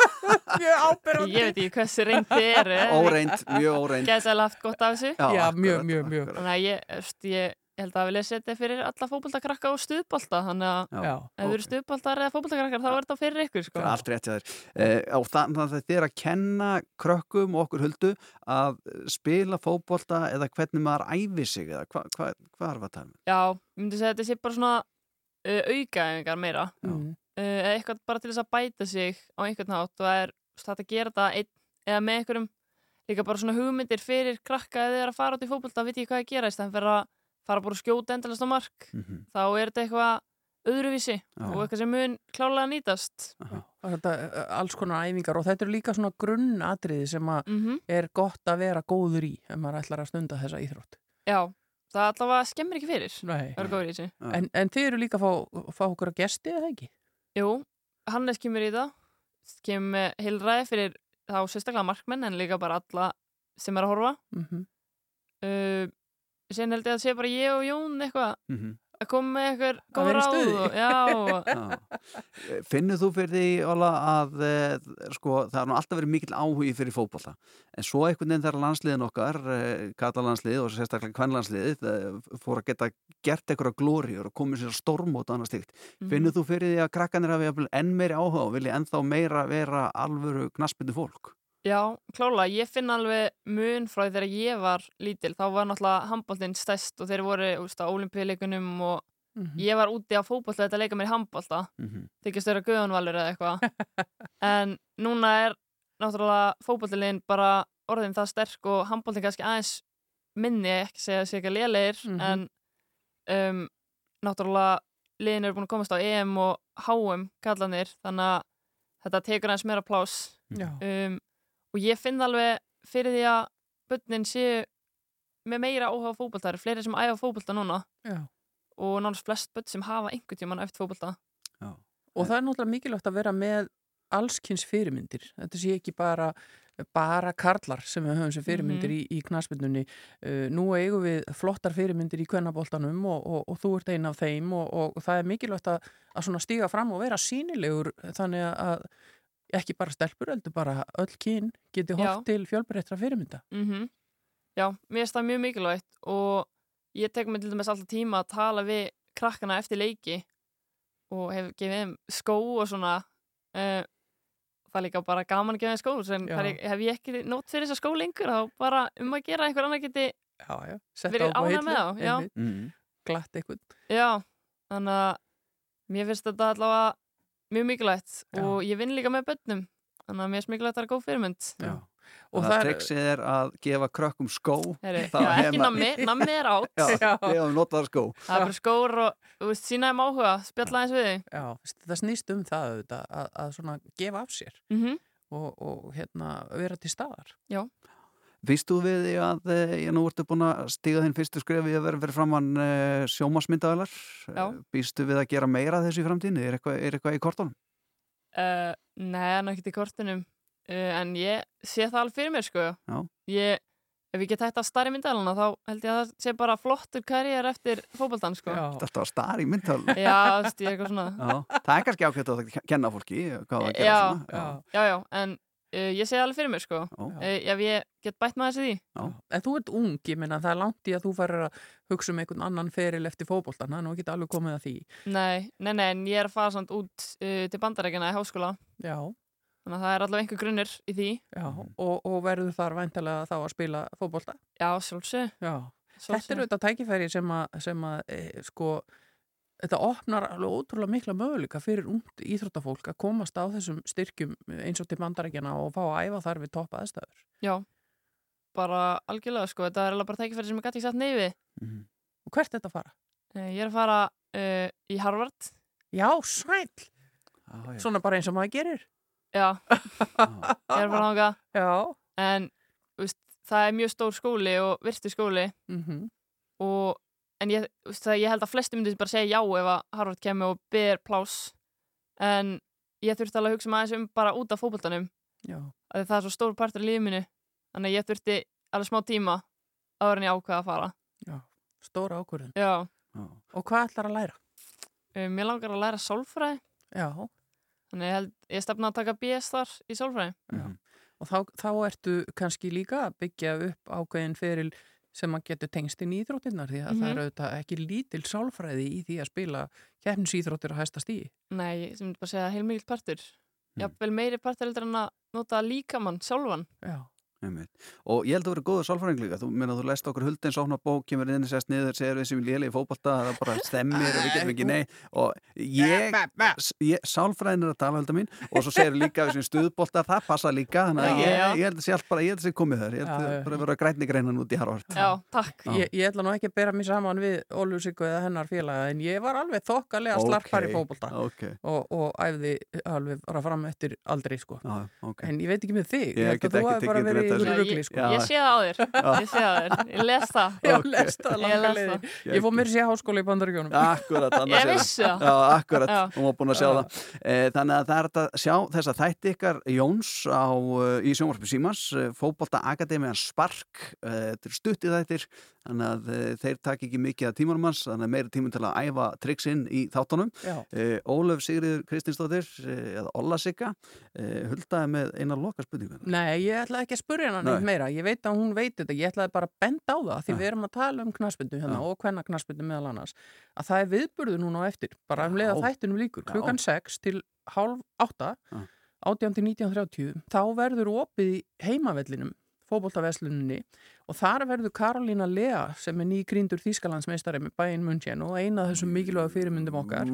mjög ábyrgandi. Ég veit ekki hversu reyndi eru. Óreind, mjög óreind. Gæti alveg haft gott af þessu. Já, Já, akkurat, mjög, mjög, mjög. Þannig að ég, ég, held að við lesið þetta fyrir alla fótboltakrakka og stuðbolta þannig að Já, ef þið eru stuðboltar eða fótboltakrakkar þá er þetta fyrir ykkur sko. Það er allt rétt hjá þér. Eh, og þannig að þetta er að kenna krökkum og okkur huldu að spila fótbolta eða hvernig maður æfi sig eða hvað hva, hva er það að tala um? Já, ég myndi segja að þetta sé bara svona uh, aukaæfingar meira Mm. uh, eða eitthvað bara til þess að bæta sig á einhvern hátt og það er að gera þetta einn eða með einhverjum líka bara svona hugmyndir fyrir krakka eða þeir eru að fara út í fótbolta veit ég hvað að gera í stæðan fyrir að fara bara að skjóta endalast á mark Mhm. þá er þetta eitthvað öðruvísi og eitthvað sem mun klálega nýtast Og þetta, alls konar æfingar og þetta eru líka svona grunnatriði sem að Mhm. er gott að vera góður í ef maður ætlar að stunda þessa íþrótt. Já, það allavega skemmir ekki fyrir En, en þið eru líka að fá, fá okkur að gesti eða ekki? Jú, Hannes kemur í það kemur með heilræði fyrir þá sérstaklega markmenn en líka bara alla sem er að horfa Mm -hmm. uh, Sen held ég að sé bara ég og Jón eitthvað Mhm. að koma með eitthvað Að góð ráð og, já, Já. Finnur þú fyrir því, Óla, að e, sko, það er nú alltaf verið mikill áhugi fyrir fótbolta en svo einhvern veginn þegar landsliðin okkar e, katalandsliðið og sérstaklega kvennlandsliðið e, fór að geta gert eitthvað glóriur og komið sér stórmót og annað stíkt Mhm. Finnur þú fyrir því að krakkanir hafi enn meiri áhuga og vilja ennþá meira vera alvöru knaspindu fólk? Já, klála ég finn alveg mun frá því þegar ég var lítil. Þá var náttúrulega handbóltinn stærst og þeir voru úst, á olimpíuleikunum og Mhm. ég var úti á fótbolta þetta leika mér í handbólta Mhm. þykist vera guðanvalur eða eitthvað. En núna er náttúrulega fótboltilegin bara orðin það sterk og handbóltin kannski aðeins minni, ekki segja að sé ekki lélegir Mhm. en um, náttúrulega liðin eru búin að komast á EM og HM kallanir þannig að þetta tekur aðeins meira plás um, og ég finn alveg fyrir því að börnin séu með meira áhuga á fótbolta, það eru fleiri sem æfa fótbolta núna Já. og nánast flest börn sem hafa einhvern tímann eftir fótbolta Og það er náttúrulega mikilvægt að vera með allskynns fyrirmyndir. Þetta sé ekki bara, bara karlar sem við höfum sem fyrirmyndir Mhm. í, í knarsmyndunni. Uh, nú eigum við flottar fyrirmyndir í kvennaboltanum og, og, og þú ert einn af þeim og, og, það er mikilvægt að, að stíga fram og vera sínilegur þannig að ekki bara stelpur, heldur bara öll kyn geti hort til fjölbreyttra fyrirmynda. mm Já, mér finnst það mjög mikilvægt og ég tek mér til dæmis alltaf tíma að tala við krakkana eftir leiki og hef gefið þeim skó og svona uh, það er líka bara gaman að gefa þeim skó sem hef ég ekki nót fyrir þessa skó lengur þá bara um að gera einhver annar geti Já, já. Setta verið á ánægð hillu, með þá. Mm. Glatt eitthvað. já, þannig að mér finnst þetta allavega mjög mikilvægt Já. og ég vinn líka með bönnum þannig að mér finnst mikilvægt að það er góð fyrirmynd Já. Og það triksið er að gefa krökkum skó Heri, já, ekki hefna- nammi, nammi er átt Já, við hefum notað skó Það er bara skór og, þú veist, sína þeim áhuga, spjalla aðeins við þig. Já, það snýst um það auðvitað, að, að svona gefa af sér Mhm. og, og hérna vera til staðar. Já. Vist þú við því að eh, ég nú ertu búin að stíga þinn fyrstu skrefi að vera fyrir framann uh, sjómasmyndaðalar Já. Býstu við að gera meira af þessu í framtíðinu? Er eitthvað, er eitthvað í kortunum? Uh, nei, er ekkert í kortunum. Uh, en ég sé það alveg fyrir mér, sko. Já. Ég, ef ég get hægt að starri myndalina, þá held ég að það sé bara flottur karriér eftir fótboltan, sko. Þetta var star í myndalunum Já, ég er eitthvað svona. Já, það er kannski ákveðt að kenna fólki hvað það að gera já, svona já, já, já, en uh, ég það alveg fyrir mér, sko. Uh, ef ég get bætt með þessi því. Já. En þú ert ung, ég meina það er langt í að þú farir að hugsa um einhvern annan feril eftir fótboltan, það er nú ekki alveg komið að því. Nei, nei, nei, en ég er að fara samt út uh, til bandarækjana í háskóla. Já. Þannig að það er allavega einhver grunnur í því. Já, og, og verður þar væntalega þá að spila fótbolta? Já, sjálfsög. Þetta er auðvitað tækifæri sem að, sem að e, sko, þetta opnar alveg ótrúlega mikla möguleika fyrir ungt íþróttafólk að komast á þessum styrkjum eins og til bandarækjana og fá að æfa þar við topp aðstæður. Já, bara algjörlega sko, þetta er alveg bara tækifæri sem ég gæti ekki satt neyfi. Og hvert er þetta að fara? Eh, Ég er að fara uh, í Harvard. Já, sæl! Svona bara eins og maður gerir. Já, ég er að fara þangað. Já. En þú veist, það er mjög stór skóli og virtu skóli Mhm. og en ég, það, ég held að flesti myndi bara segja já ef að Harvard kemur og ber pláss en ég þurfti alveg að hugsa maður um bara út af fótboltanum Já. að það er svo stór partur í lífið mínu þannig að ég þurfti alveg smá tíma áður en ég ákveða að fara Já, stóra ákvörðun. Já. Og hvað ætlar að læra? Um, mér langar að læra sálfræði Já. þannig ég, held, ég stefna að taka BS þar í sálfræði Já. Og þá, þá ertu kannski líka að byggja upp ákveðin feril sem að getur tengst inn í íþróttinnar því að það Mhm. er auðvitað ekki lítil sálfræði í því að spila keppnisíþróttir að hæsta stíi. Nei, ég sem myndi bara segja heilmikið partur jafnvel meiri partur heldur en að nota líkamann sjálfan Já. Einmitt. Og ég held að þú verið góður sálfræðing líka. Þú meina þú lest okkur huldins opna bók, kemur inn, sest niður, segir við sem léli í fótbolta, það bara stemmir og við getum ekki nei. Og ég, ég sálfræðin er að tala hulda mín og svo segir líka við sem stuðbolta, það passa líka. Þannig að Já. ég, ég held að sé allt bara, ég held að sé komið þar. Ég held Já, að já. bara vera grænni greinan út í Harvard. Já, takk. Ég, ég ætla nú ekki að bera mér saman við Ólfur Siggu eða hennar félaga en ég var alveg þokkalega slarpar í Ókei, fótbolta ókei. og, og æfði alveg bara fram eftir aldrei sko. Já, okay. En ég veit ekki með þig, Ég ég að þetta. rugli sko. Ég sé það á þér, ég sé það á þér, ég les það Já, les það Ég langa leiðin. það. Ég fór mér sér háskóla í bandaríkjónum. Akkurat, annars Ég er vissi það. Já, akkurat, hún var búin að sjá það e, Þannig að það er að sjá þess að þætti ykkar Jóns á, uh, í sjónvarpi Símans uh, Fótbolta Akademian Spark Þetta er stuttið þættir Þannig að uh, þeir taki ekki mikið að tímanum hans Þannig að meiri tímum til að æfa triksinn í þáttunum uh, Ólöf Sigriður Kristinsdóttir uh, eða Olla Sigga huldaði með eina loka spurningu Nei, ég ætlaði ekki að spurja Nei. neitt meira. Ég veit að hún veit þetta. Ég ætlaði bara að benda á það því Já. við erum að tala um knaspindu hérna Já. og hvenna knaspindu meðal annars. Að það er viðburðu núna á eftir. Bara um leiða þættunum líkur. Klukkan 6 til hálf 8, Já. 18 til 19.30. Þá verður opið heimavellinum fótboltaveslunni og þar verður Karolína Lea sem er nýgríndur Þýskalandsmeistari með bæinn München og eina af þessum mikilvæga fyrirmyndum okkar.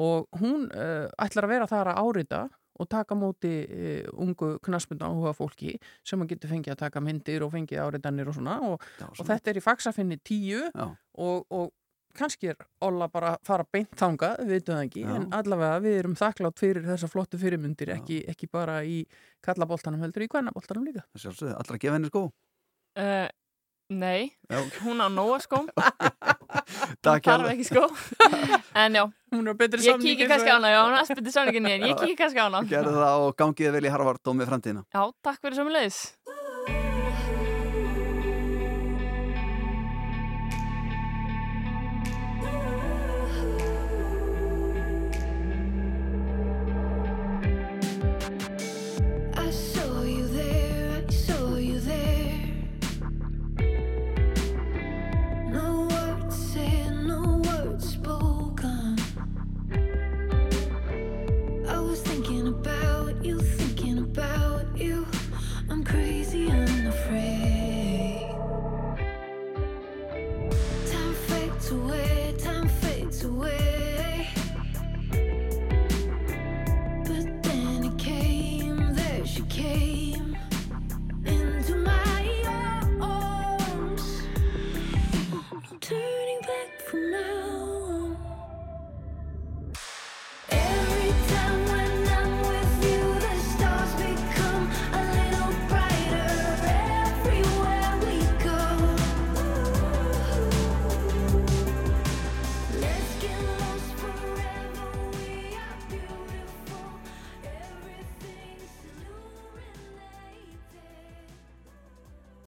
Og hún uh, ætlar að vera þar að árita og taka móti uh, ungu knaspunda áhuga fólki sem að getur fengið að taka myndir og fengið áritanir og svona. Og, og þetta er í faksafinni 10 Já. og, og kannski er Olla bara að fara beint þanga, við veitum það ekki Já. en allavega við erum þakklátt fyrir þessa flottu fyrirmyndir, ekki, ekki bara í kallaboltanum heldur, í kvennaboltanum líka. Það sjálfsögðu, allra að gefa henni sko uh, Nei, Já. hún á nóa skó. Takk Þarf hérlega. ekki skó. En já, hún er betri ég kíkir kannski á hana Já, hún er betri samningin en ég kíkir kannski á hana. Gerðu það og gangið vel í Harvard og með framtíðina. Já, takk fyrir sömulegis